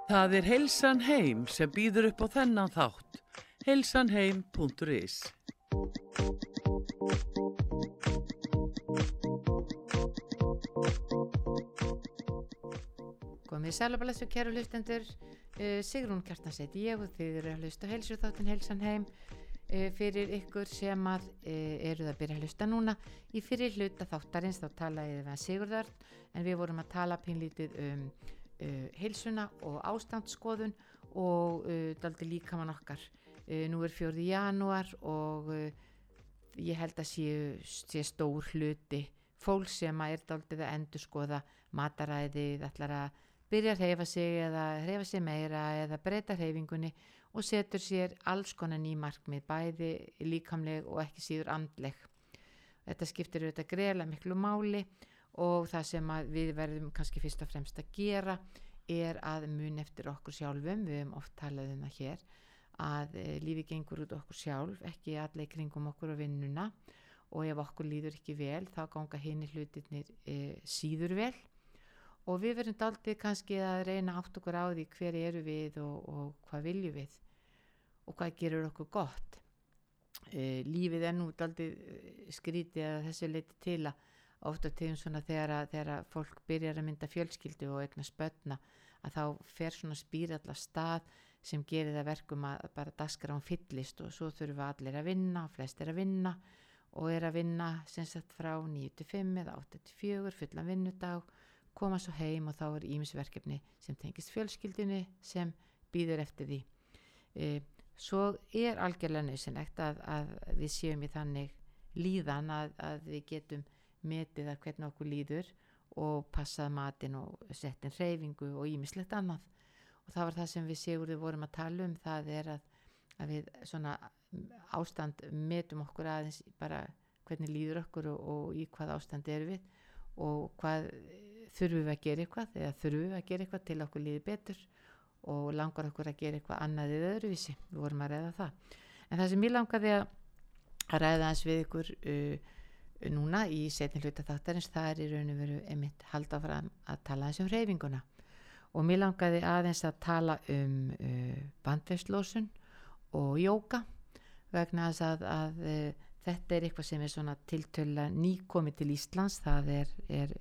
Það er Heilsan Heim sem býður upp á þennan þátt. heilsanheim.is Komið sælabalessu kæru hlustendur uh, Sigrún Kjartans heiti ég og þið eru að hlusta heilsu þáttin heilsan heim uh, fyrir ykkur sem að uh, eruð að byrja að hlusta núna í fyrir hluta þáttarins þá talaði við að Sigurðar en við vorum að tala pínlítið um uh, heilsuna og ástandsskoðun og uh, daldi líka mann okkar uh, nú er fjórði janúar og ég held að séu, sé stór hluti fólk sem er daldið að endurskoða mataræðið, ætlar að byrja að hreyfa sig eða hreyfa sig meira eða breyta hreyfingunni og setur sér alls konar ný markmið, bæði líkamleg og ekki síður andleg. Þetta skiptir auðvitað greiðlega miklu máli og það sem við verðum kannski fyrst og fremst að gera er að mun eftir okkur sjálfum, við hefum oft talað um það hér, að e, lífi gengur út okkur sjálf, ekki allir kringum okkur og vinnuna. Og ef okkur líður ekki vel þá ganga henni hlutirnir e, síður vel. Og við verðum daldið kannski að reyna átt okkur á því hver eru við og, og hvað viljum við og hvað gerur okkur gott. E, lífið er nú daldið skrítið að þessu leiti til að ofta tegum svona þegar að, þegar að fólk byrjar að mynda fjölskyldu og egna spötna að þá fer svona spýralla stað sem gerir það verkum að bara daskra án fyllist og svo þurfa allir að vinna og flest er að vinna og er að vinna sem sagt frá 9-5 eða 8-4 fullan vinnudag koma svo heim og þá er ímisverkefni sem tengist fjölskyldinni sem býður eftir því. E, svo er algjörlega nöðsynlegt að, að við séum í þannig líðan að, að við getum metið að hvernig okkur líður og passað matinn og settin hreyfingu og ímislegt annað. Og það var það sem við séurði vorum að tala um það er að, að við svona ástand metum okkur aðeins bara hvernig líður okkur og, og í hvað ástand er við og hvað þurfum við að gera eitthvað eða þurfum við að gera eitthvað til okkur líði betur og langar okkur að gera eitthvað annað eða öðruvísi, við vorum að ræða það. En það sem ég langaði að, að ræða eins við ykkur uh, núna í setin hluta þáttarins það er í raun og veru einmitt halda fram að tala eins um reyfinguna og mér langaði aðeins að tala um uh, bandveislósun og jóka vegna þess að, að e, þetta er eitthvað sem er svona tiltöla nýkomi til Íslands. Það er, er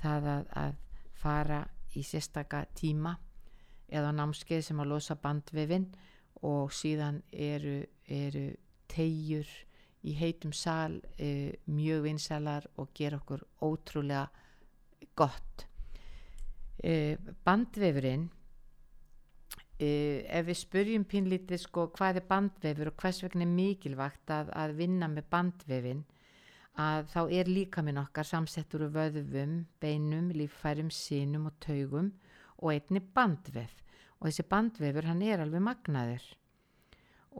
það að, að fara í sérstaka tíma eða námskeið sem að losa bandvefin og síðan eru, eru tegjur í heitum sal e, mjög vinsalar og gera okkur ótrúlega gott. E, bandvefurinn Uh, ef við spurjum pínlítið sko hvað er bandvefur og hvers vegna er mikilvægt að, að vinna með bandvefin að þá er líka minn okkar samsettur úr vöðvum, beinum, líffærum, sínum og taugum og einni bandvef. Og þessi bandvefur hann er alveg magnaður.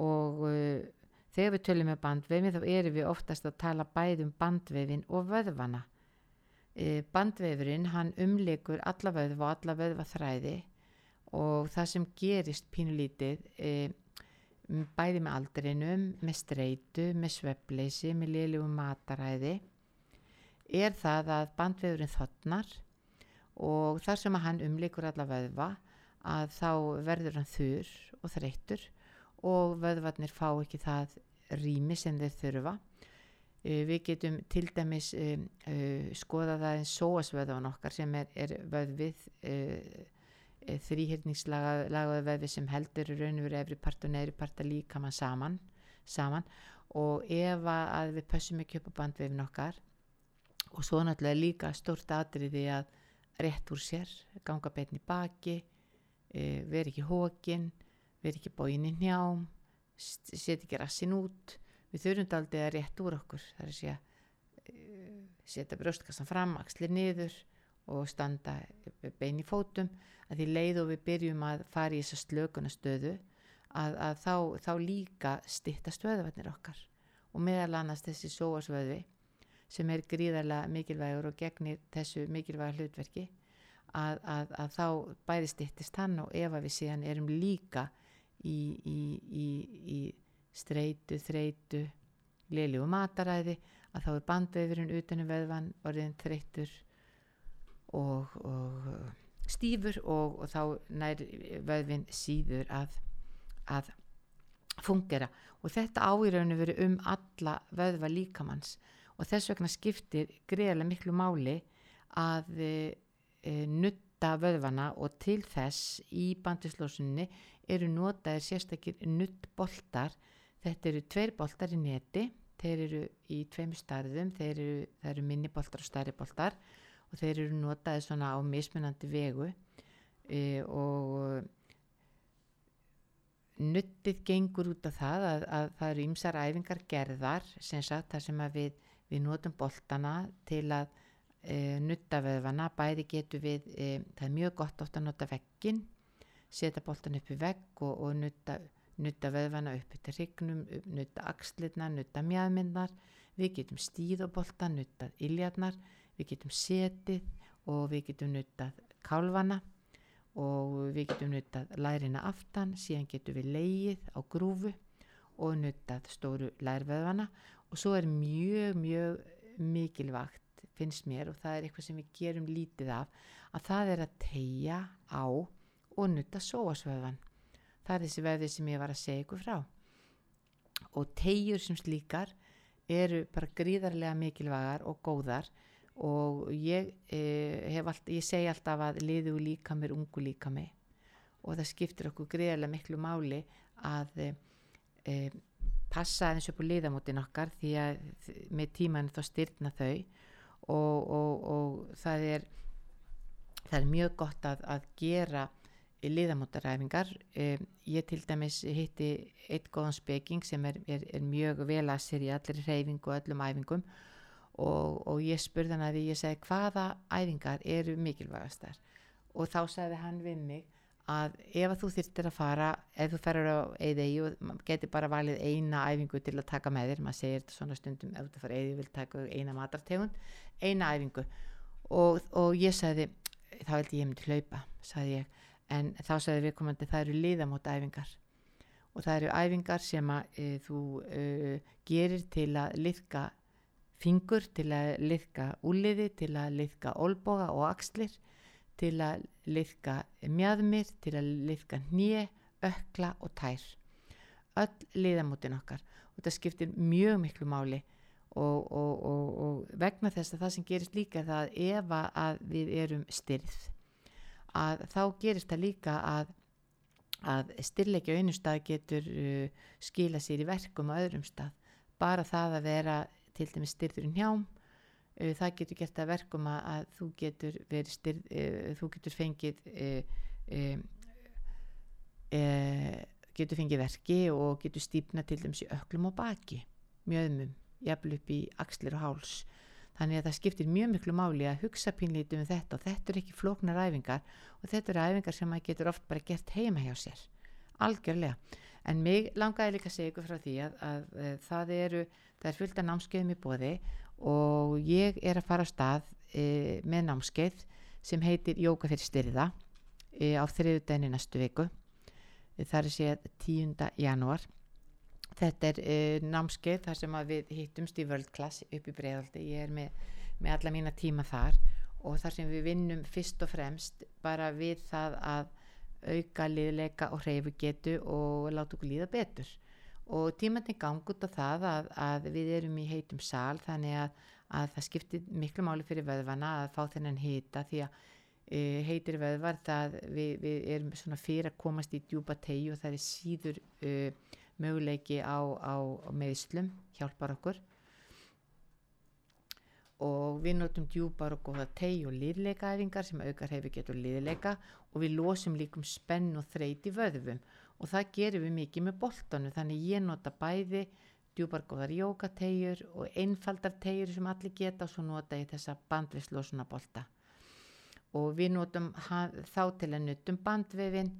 Og uh, þegar við tölum með bandvefin þá erum við oftast að tala bæðum bandvefin og vöðvana. Uh, bandvefurinn hann umleikur alla vöðva og alla vöðva þræði og það sem gerist pínulítið e, bæði með aldrinum, með streitu, með sveppleysi, með liðljum mataræði er það að bandveðurinn þotnar og þar sem hann umlikur alla vöðva að þá verður hann þurr og þreyttur og vöðvarnir fá ekki það rými sem þeir þurfa. E, við getum til dæmis e, e, skoða það eins sóasvöðvan okkar sem er, er vöðvið þrýhyrningslagaðu vefi sem heldur í raun og veru efri part og neðri part að líka mann saman, saman og ef að við pössum ekki upp á bandvefin okkar og svo náttúrulega líka stórt atriði að rétt úr sér, ganga beitni baki, e, veri ekki hókin, veri ekki bóin í njám, setja ekki rassin út, við þurfum aldrei að rétt úr okkur, það er að segja, e, setja brjóstkassan fram, axlir niður og standa bein í fótum. Að því leið og við byrjum að fara í þessa slökunastöðu að, að þá, þá líka stitta stöðuvarnir okkar. Og meðal annars þessi sóasvöði sem er gríðarlega mikilvægur og gegnir þessu mikilvæga hlutverki að, að, að þá bæði stittist hann og ef að við síðan erum líka í, í, í, í streitu, þreitu, liðlíu mataræði að þá er bandvefurinn utanum veðvan orðin þreytur og, og stífur og, og þá nær vöðvin síður að, að fungera og þetta á í rauninu verið um alla vöðva líkamanns og þess vegna skiptir greiðarlega miklu máli að e, e, nutta vöðvana og til þess í bandislósunni eru notaðir sérstakir nuttboltar þetta eru tveir boltar í neti þeir eru í tveimur starðum þeir eru, eru minni boltar og stærri boltar og þeir eru notaðir svona á mismunandi vegu. E, og nuttið gengur út af það að, að það eru ymsar æfingar gerðar sem sagt þar sem við, við notum boltana til að e, nutta veðvana, bæði getur við, e, það er mjög gott oft að nota veggin, setja boltan upp í vegg og, og nutta, nutta veðvana upp til hrygnum, nutta axlirna, nutta mjadmyndar, við getum stíðobolta, nuttað iljarnar, við getum setið og við getum nuttað kálvana og við getum nuttað lærina aftan, síðan getum við leið á grúfu og nuttað stóru lærveðvana og svo er mjög, mjög mikilvægt finnst mér og það er eitthvað sem við gerum lítið af að það er að tegja á og nutta sóasvöðvan. Það er þessi veði sem ég var að segja ykkur frá. Og tegjur sem slíkar eru bara gríðarlega mikilvægar og góðar og ég, eh, allt, ég segi alltaf að liðu líka mér ungu líka mig og það skiptir okkur greiðarlega miklu máli að eh, passa aðeins upp á liðamótin okkar því að með tíman þá styrna þau og, og, og það er það er mjög gott að, að gera liðamótaræfingar. Eh, ég til dæmis hitti eitt góðan speking sem er, er, er mjög vel að sér í allir reyfingu og öllum æfingum. Og, og ég spurði hann að því ég segi hvaða æfingar eru mikilvægastar? Og þá sagði hann við mig að ef að þú þyrtir að fara ef þú ferir á eðegi og getur bara valið eina æfingu til að taka með þér. Maður segir þetta svona stundum ef þú fyrir eðegi vil taka eina matartegund eina æfingu. Og, og ég sagði þá held ég ég myndi hlaupa sagði ég en þá sagði við komandi það eru liðamót æfingar. Og það eru æfingar sem að e, þú e, gerir til að liðka fingur til að liðka úliði, til að liðka olboga og axlir, til að liðka mjadmir, til að liðka hnið, ökla og tær. Öll liðamótin okkar. Og þetta skiptir mjög miklu máli. Og, og, og, og vegna þess að það sem gerist líka það ef að við erum styrð að þá gerist það líka að að styrleikja á einu stað getur uh, skila sér í verkum á öðrum stað. Bara það að vera til dæmis styrðurinn hjám uh, það getur gert að verkum að, að þú getur styrð uh, þú getur fengið uh, getur fengið verki og getur stýpna til dæmis í öklum og baki mjöðmum, jafnvel upp í axlir og háls þannig að það skiptir mjög miklu máli að hugsa pínlítið um þetta og þetta er ekki flóknar æfingar og þetta eru æfingar sem maður getur oft bara gert heima hjá sér algjörlega en mig langaði líka að segja ykkur frá því að, að, að það eru það er fullt af námskeiðum í bóði og ég er að fara á stað e, með námskeið sem heitir Jóka fyrir styrða e, á þriðudaginu næstu viku e, það er séð 10. janúar þetta er e, námskeið þar sem við hittumst í World Class upp í bregðaldi ég er með, með alla mína tíma þar og þar sem við vinnum fyrst og fremst bara við það að auka liðleika og hreyfu getu og láta okkur líða betur. Og tímandi gang út á það að, að við erum í heitum sal þannig að, að það skiptir miklu máli fyrir vöðvana að fá þennan hita því að e, heitir vöðvar það við, við erum svona fyrir að komast í djúpa tegi og það er síður e, möguleiki á, á, á meðslum hjálpar okkur. Og við notum djúpar og góða tegi og liðleikaæfingar sem aukar hefur getur liðleika og við losum líkum spenn og þreyti vöðvum. Og það gerum við mikið með boltanu þannig ég nota bæði djúpar góðar jókategjur og einfaldar tegjur sem allir geta og svo nota ég þessa bandvislosuna bolta. Og við notum þá til að nutum bandvefin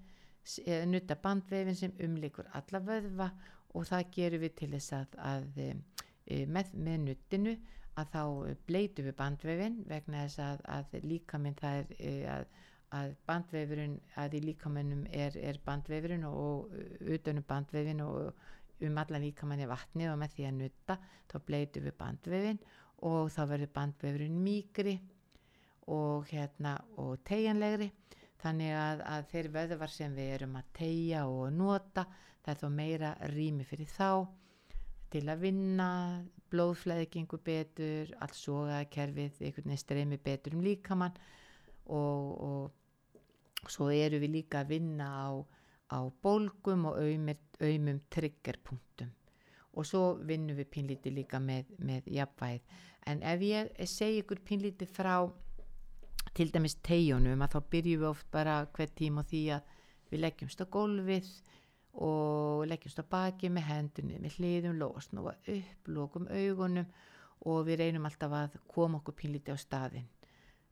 nutta bandvefin sem umlikur alla vöðva og það gerum við til þess að, að, að e, með, með nuttinu að þá bleitu við bandvefin vegna þess að, að líka minn það er að, að bandvefurinn að í líkamennum er, er bandvefurinn og utanum bandvefin og um allan líkamann er vatni og með því að nutta þá bleitu við bandvefin og þá verður bandvefurinn mýgri og, hérna, og tegjanlegri þannig að, að þeir vöðvar sem við erum að tegja og nota það er þó meira rými fyrir þá til að vinna blóðflæði gengur betur allt sogakerfið, einhvern veginn streymi betur um líkamann og, og svo eru við líka að vinna á, á bólgum og aumir, aumum triggerpunktum. Og svo vinnum við pínlítið líka með, með jafnvæð en ef ég segi ykkur pínlítið frá til dæmis tegjunum að þá byrjum við oft bara hver tíma því að við leggjumst á gólfið og leggjumst á baki með hendunni með hliðum, lósnúa upp, lókum augunum og við reynum alltaf að koma okkur pínlítið á staðinn.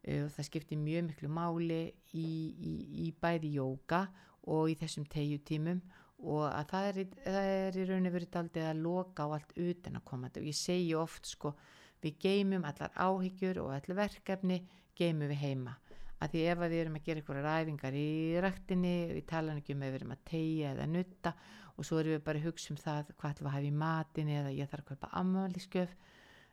Uh, og það skiptir mjög miklu máli í, í, í bæði jóka og í þessum tegjutímum og að það er, það er í rauninni verið daldið að loka á allt utan að koma þetta og ég segi oft sko við geymum allar áhyggjur og allar verkefni geymum við heima að því ef að við erum að gera einhverja ræfingar í ræktinni, við tala ekki um ef við erum að tegja eða nutta og svo erum við bara að hugsa um það hvað ætlum við að hafa í matin eða ég þarf að kaupa ammaliðskjöf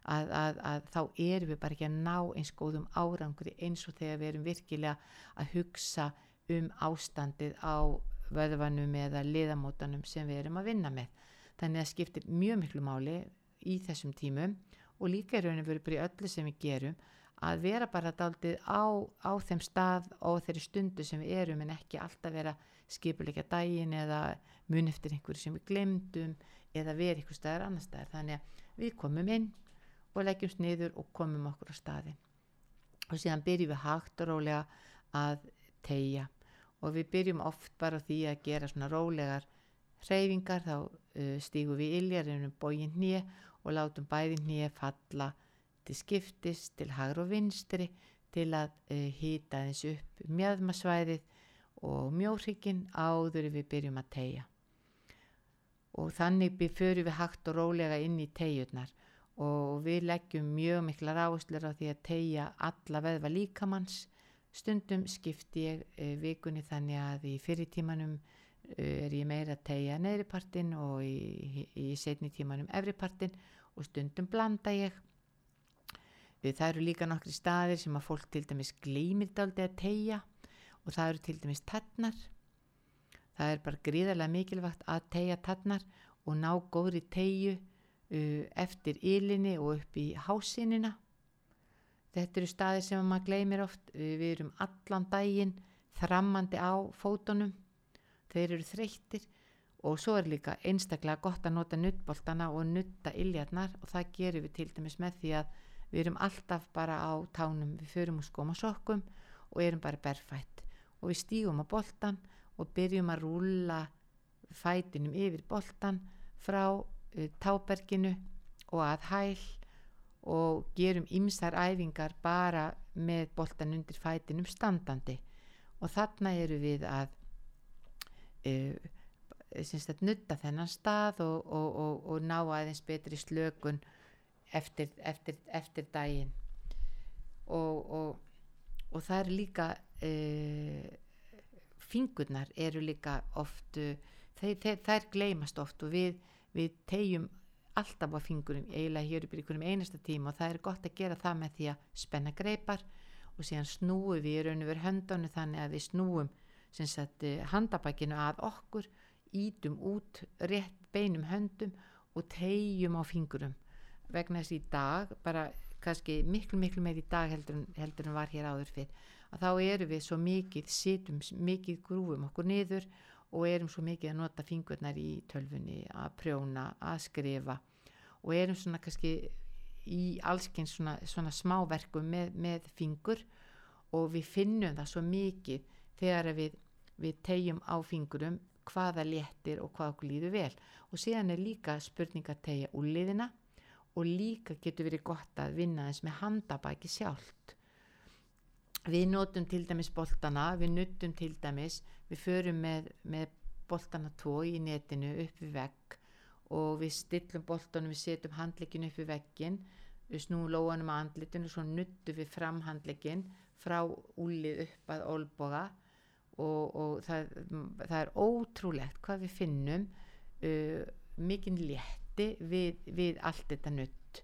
að, að, að þá erum við bara ekki að ná eins góðum árangri eins og þegar við erum virkilega að hugsa um ástandið á vöðvanum eða liðamótanum sem við erum að vinna með. Þannig að skiptir mjög miklu máli í þessum tímum og líka í rauninu verið bara í öllu sem við gerum að vera bara daldið á, á þeim stað og þeirri stundu sem við erum en ekki alltaf vera skipuleika daginn eða mun eftir einhverju sem við glemdum eða vera einhver staðar annar staðar. Þannig að við komum inn og leggjumst niður og komum okkur á staðin og síðan byrjum við hægt og rólega að tegja og við byrjum oft bara því að gera svona rólegar hreyfingar. Þá uh, stígum við iljar um bógin hnið og látum bæði hnið falla til skiptis til hægur og vinstri til að hýta þess upp mjöðmasvæðið og mjórhygginn áður við byrjum að tegja og þannig förum við hægt og rólega inn í tegjurnar og við leggjum mjög miklar áherslur á því að tegja alla veðva líkamanns stundum skipti ég uh, vikunni þannig að í fyrirtímanum uh, er ég meira að tegja neðripartin og í, í setni tímanum efripartin og stundum blanda ég Við það eru líka nokkri staðir sem að fólk til dæmis glýmir daldi að tegja og það eru til dæmis tannar. Það er bara gríðarlega mikilvægt að tegja tannar og ná góðri tegju uh, eftir ylinni og upp í hásinina. Þetta eru staðir sem að maður gleymir oft. Við, við erum allan daginn þrammandi á fótunum. Þeir eru þreyttir og svo er líka einstaklega gott að nota nuttboltana og nutta iljarnar og það gerum við til dæmis með því að við erum alltaf bara á tánum, við förum úr skóm og sokkum og erum bara berfætt. Og við stígum á boltan og byrjum að rúla fætinum yfir boltan frá uh, táberginu og að hæl og gerum ymsar æfingar bara með boltan undir fætinum standandi. Og þarna eru við að uh, að nutta þennan stað og, og, og, og ná aðeins betri slökun eftir, eftir, eftir daginn. Og, og, og það er líka uh, fingurnar eru líka oft þeir, þær gleymast oft og við, við tegjum alltaf á fingurum eiginlega hér upp í einhverjum einasta tíma og það er gott að gera það með því að spenna greipar og síðan snúum við í raun og veru höndunum þannig að við snúum sagt, handabækinu að okkur ítum út rétt beinum höndum og tegjum á fingurum vegna þess í dag bara kannski miklu miklu meir í dag heldur, en- heldur en var hér áður fyrr að þá erum við svo mikið situm mikið grúfum okkur niður og erum svo mikið að nota fingurnar í tölfunni að prjóna, að skrifa og erum svona kannski í allskinn svona, svona smáverkum með, með fingur og við finnum það svo mikið þegar við, við tegjum á fingurum hvaða léttir og hvað okkur líður vel. Og síðan er líka spurning að tegja úrliðina og líka getur verið gott að vinna þess með handabæki sjálft. Við notum til dæmis boltana við nuttum til dæmis við förum með, með boltana tvo í netinu upp við vegg og við stillum boltanum við setjum handlegginu upp við veggin við snúum lóanum að andlitinu svo nuttum við fram handleggin frá úlið upp að olboga og, og það, það er ótrúlegt hvað við finnum uh, mikinn létti við, við allt þetta nutt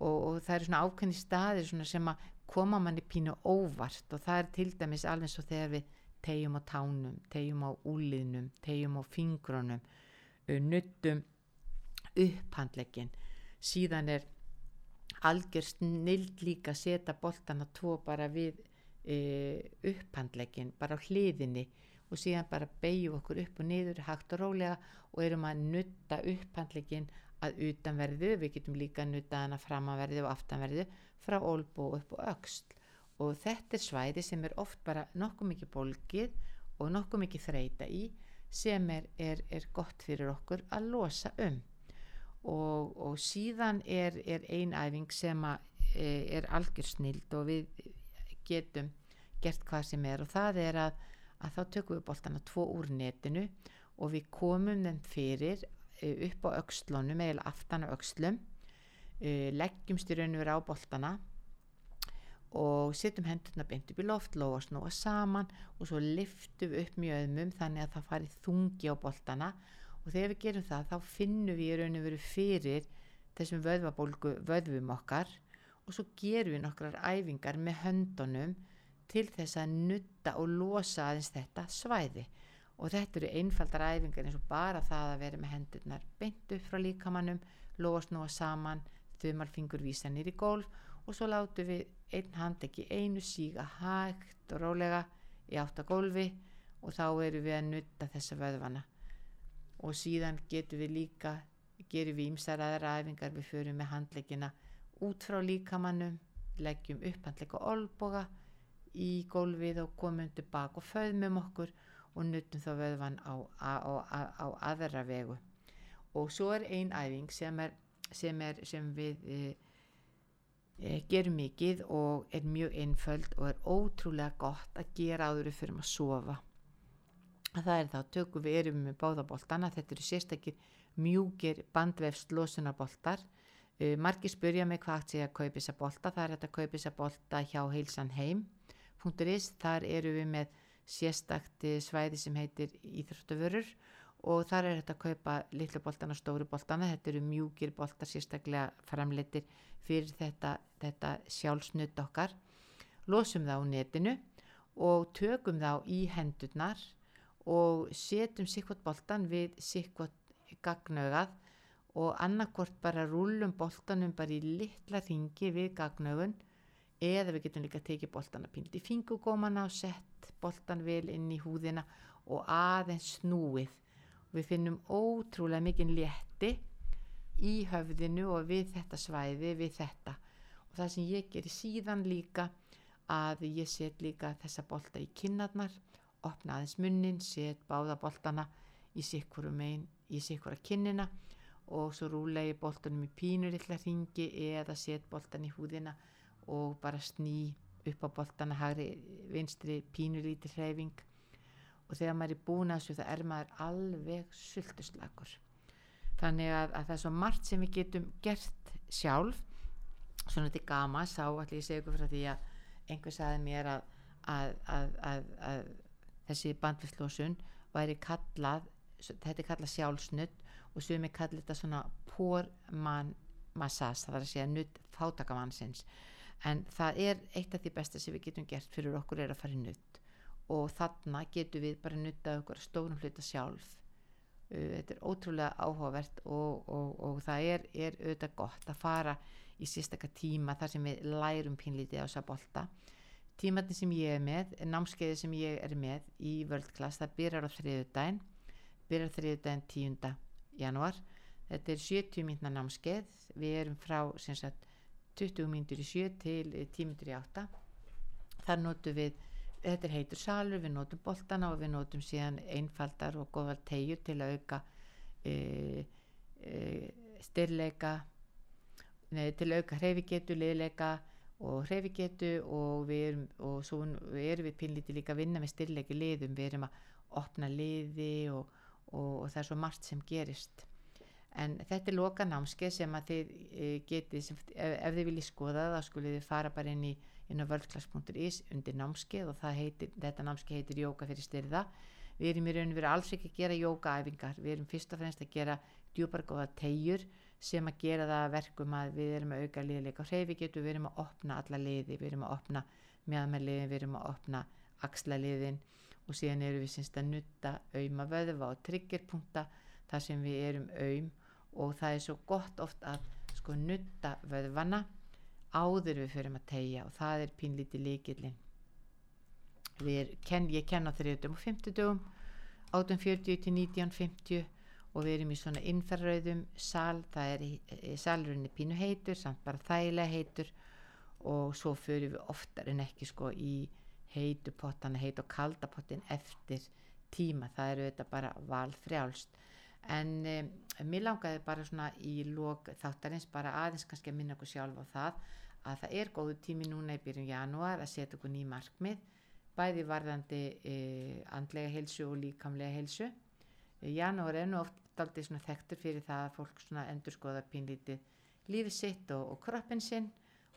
og, og það eru svona ákveðni staðir svona sem að koma manni pínu óvart og það er til dæmis alveg svo þegar við tegjum á tánum, tegjum á úliðnum, tegjum á fingrunum, nuttum upphandlegin. Síðan er algjör snild líka að setja boltana tvo bara við uh, upphandlegin, bara á hliðinni og síðan bara beigju okkur upp og niður hægt og rólega og erum að nutta upphandlegin að utanverðu, við getum líka að nutta hana framanverðu og aftanverðu frá olbú upp og öxl. Og þetta er svæði sem er oft bara nokkuð mikið bólgið og nokkuð mikið þreita í sem er, er, er gott fyrir okkur að losa um. Og, og síðan er, er ein æfing sem að, e, er algjör snild og við getum gert hvað sem er og það er að, að þá tökum við boltana tvo úr netinu og við komum þeim fyrir e, upp á öxlunum eða aftan á öxlum e, leggjumst í raun og vera á boltana og setjum hendurna beint upp í loft, lóa snúa saman og svo liftum við upp mjöðmum þannig að það fari þungi á boltana. Og þegar við gerum það þá finnum við í raun og veru fyrir þessum vöðvabólgu vöðvum okkar og svo gerum við nokkrar æfingar með höndunum til þess að nutta og losa aðeins þetta svæði. Og þetta eru einfaldar æfingar eins og bara það að vera með hendurnar beint upp frá líkamannum, lóa snúa saman, þumalfingur vísa nýri gólf og svo látum við einn hand ekki einu síga hægt og rólega í átt að gólfi og þá erum við að nutta þessa vöðvana. Og síðan getum við líka gerum við ímsar aðra æfingar við förum með handleggina út frá líkamannum leggjum upp handlegg og olboga í gólfið og komum tilbaka og föðmum okkur og nuttum þá vöðvan á, á, á, á aðra vegu. Og svo er ein æfing sem, er, sem, er, sem við e, e, gerum mikið og er mjög einföld og er ótrúlega gott að gera áður fyrir að sofa. Það er þá tökum við erum með báðaboltana þetta eru sérstakir mjúkir bandvefst losunarboltar. Uh, margir spurja mig hvað ég að kaupa þessa bolta. Það er að kaupa þessa bolta hjá heilsan heim.is þar eru við með sérstakt svæði sem heitir Íþróttavörur og þar er þetta að kaupa litlu boltana og stóru boltana þetta eru mjúkir boltar sérstaklega framleitir fyrir þetta, þetta sjálfsnutt okkar losum það á netinu og tökum þá í hendurnar og setjum sikkvot boltan við sikkvot gagnaugað og annarkort bara rúlum boltanum bara í litla ringi við gagnaugun eða við getum líka tekið boltana pínt í fingugómana og sett boltan vel inn í húðina og aðeins snúið. Við finnum ótrúlega mikinn létti í höfðinu og við þetta svæði við þetta. Og það sem ég gerir síðan líka að ég set líka þessa bolta í kinnarnar opna aðeins munnin, set báða boltana í sikkurum einn í sikkura kinnina og svo rúla ég boltanum í pínur illa ringi eða set boltan í húðina og bara sný upp á boltana hægri vinstri pínur líti hreyfing. Og þegar maður er búin að þessu það er maður alveg sultuslagur þannig að, að það er svo margt sem við getum gert sjálf. Svona þetta er gama sá allir ég segja ykkur frá því að einhver saði mér að, að, að þessi bandvisslósun væri kallað þetta er kallað sjálfsnutt og sem er kallað þetta svona porman massas, það er að segja nutt fátakamannsins en það er eitt af því besta sem við getum gert fyrir okkur er að fara í nutt og þarna getum við bara nuttað okkur stórum hluta sjálf. Þetta er ótrúlega áhugavert og, og, og það er, er auðvitað gott að fara í sérstakka tíma þar sem við lærum pínlítið á þessa bolta. Tímatni sem ég er með námskeiði sem ég er með í völdklass það byrjar á þriðudaginn byrjar þriðudaginn 10. januar þetta er 70 mínuna námskeið. Við erum frá sagt, 20 mínútur í 7 til 10 mínútur í 8 þar notum við þetta heitur salur, við notum boltana og við notum síðan einfaldar og góðal tegjur til að auka e, e, styrleika nei, til að auka hreifigetu, liðleika og hreifigetu og við erum og svo erum við pinlítið líka að vinna með styrleiki liðum, við erum að opna liði og, og, og það er svo margt sem gerist en þetta er loka námskeið sem að þið e, getið, sem, ef, ef þið viljið skoða það skulle þið fara bara inn í inn á worldclass.is undir námskeið og heitir, þetta námskeið heitir jóka fyrir styrða við erum í rauninu verið alls ekki að gera jókaæfingar við erum fyrst og fremst að gera djúpargóða tegjur sem að gera það að verkum að við erum að auka liðleika á hreyfi getur, við erum að opna alla liði, við erum að opna mjöðmæliðin, við erum að opna axlaliðin og síðan erum við syns að nutta auðma vöðva og triggerpunta þar sem við erum auðm og það er svo gott oft að sko nutta vöðvana áður við fyrir að tegja og það er pínlítið líkillin við ken, ég ken á 30 og 50 dögum 1840 til 1950 og við erum í svona innferðröðum sal, það er í salurinn pínu heitur, samt bara þægilega heitur. Og svo fyrir við oftar en ekki sko í heitu pottana, heit og kalda pottin eftir tíma, það eru þetta bara valfrjálst en um, mér langaði bara svona í lók þáttarins bara aðeins kannski að minna okkur sjálf á það að það er góðu tími núna í byrjun janúar að setja okkur ný markmið bæði varðandi e, andlega heilsu og líkamlega heilsu. E, janúar er nú oft aldrei svona þekktur fyrir það að fólk svona endur skoða pínlítið lífið sitt og, og kroppin sinn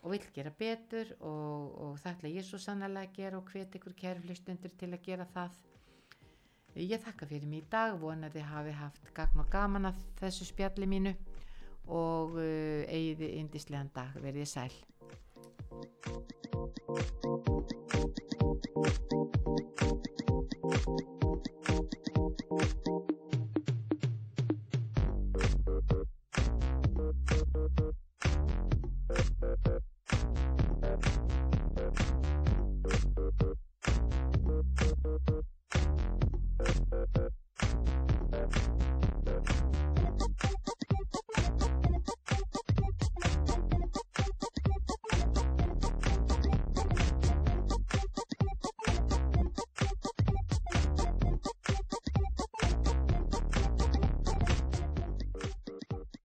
og vil gera betur og, og það ætla ég svo sannlega að gera og hvet ykkur kærflustundur til að gera það Ég þakka fyrir mig í dag, vonandi hafi haft gagn og gaman að þessu spjalli mínu og eh, eigið indislegan dag verðið sæl.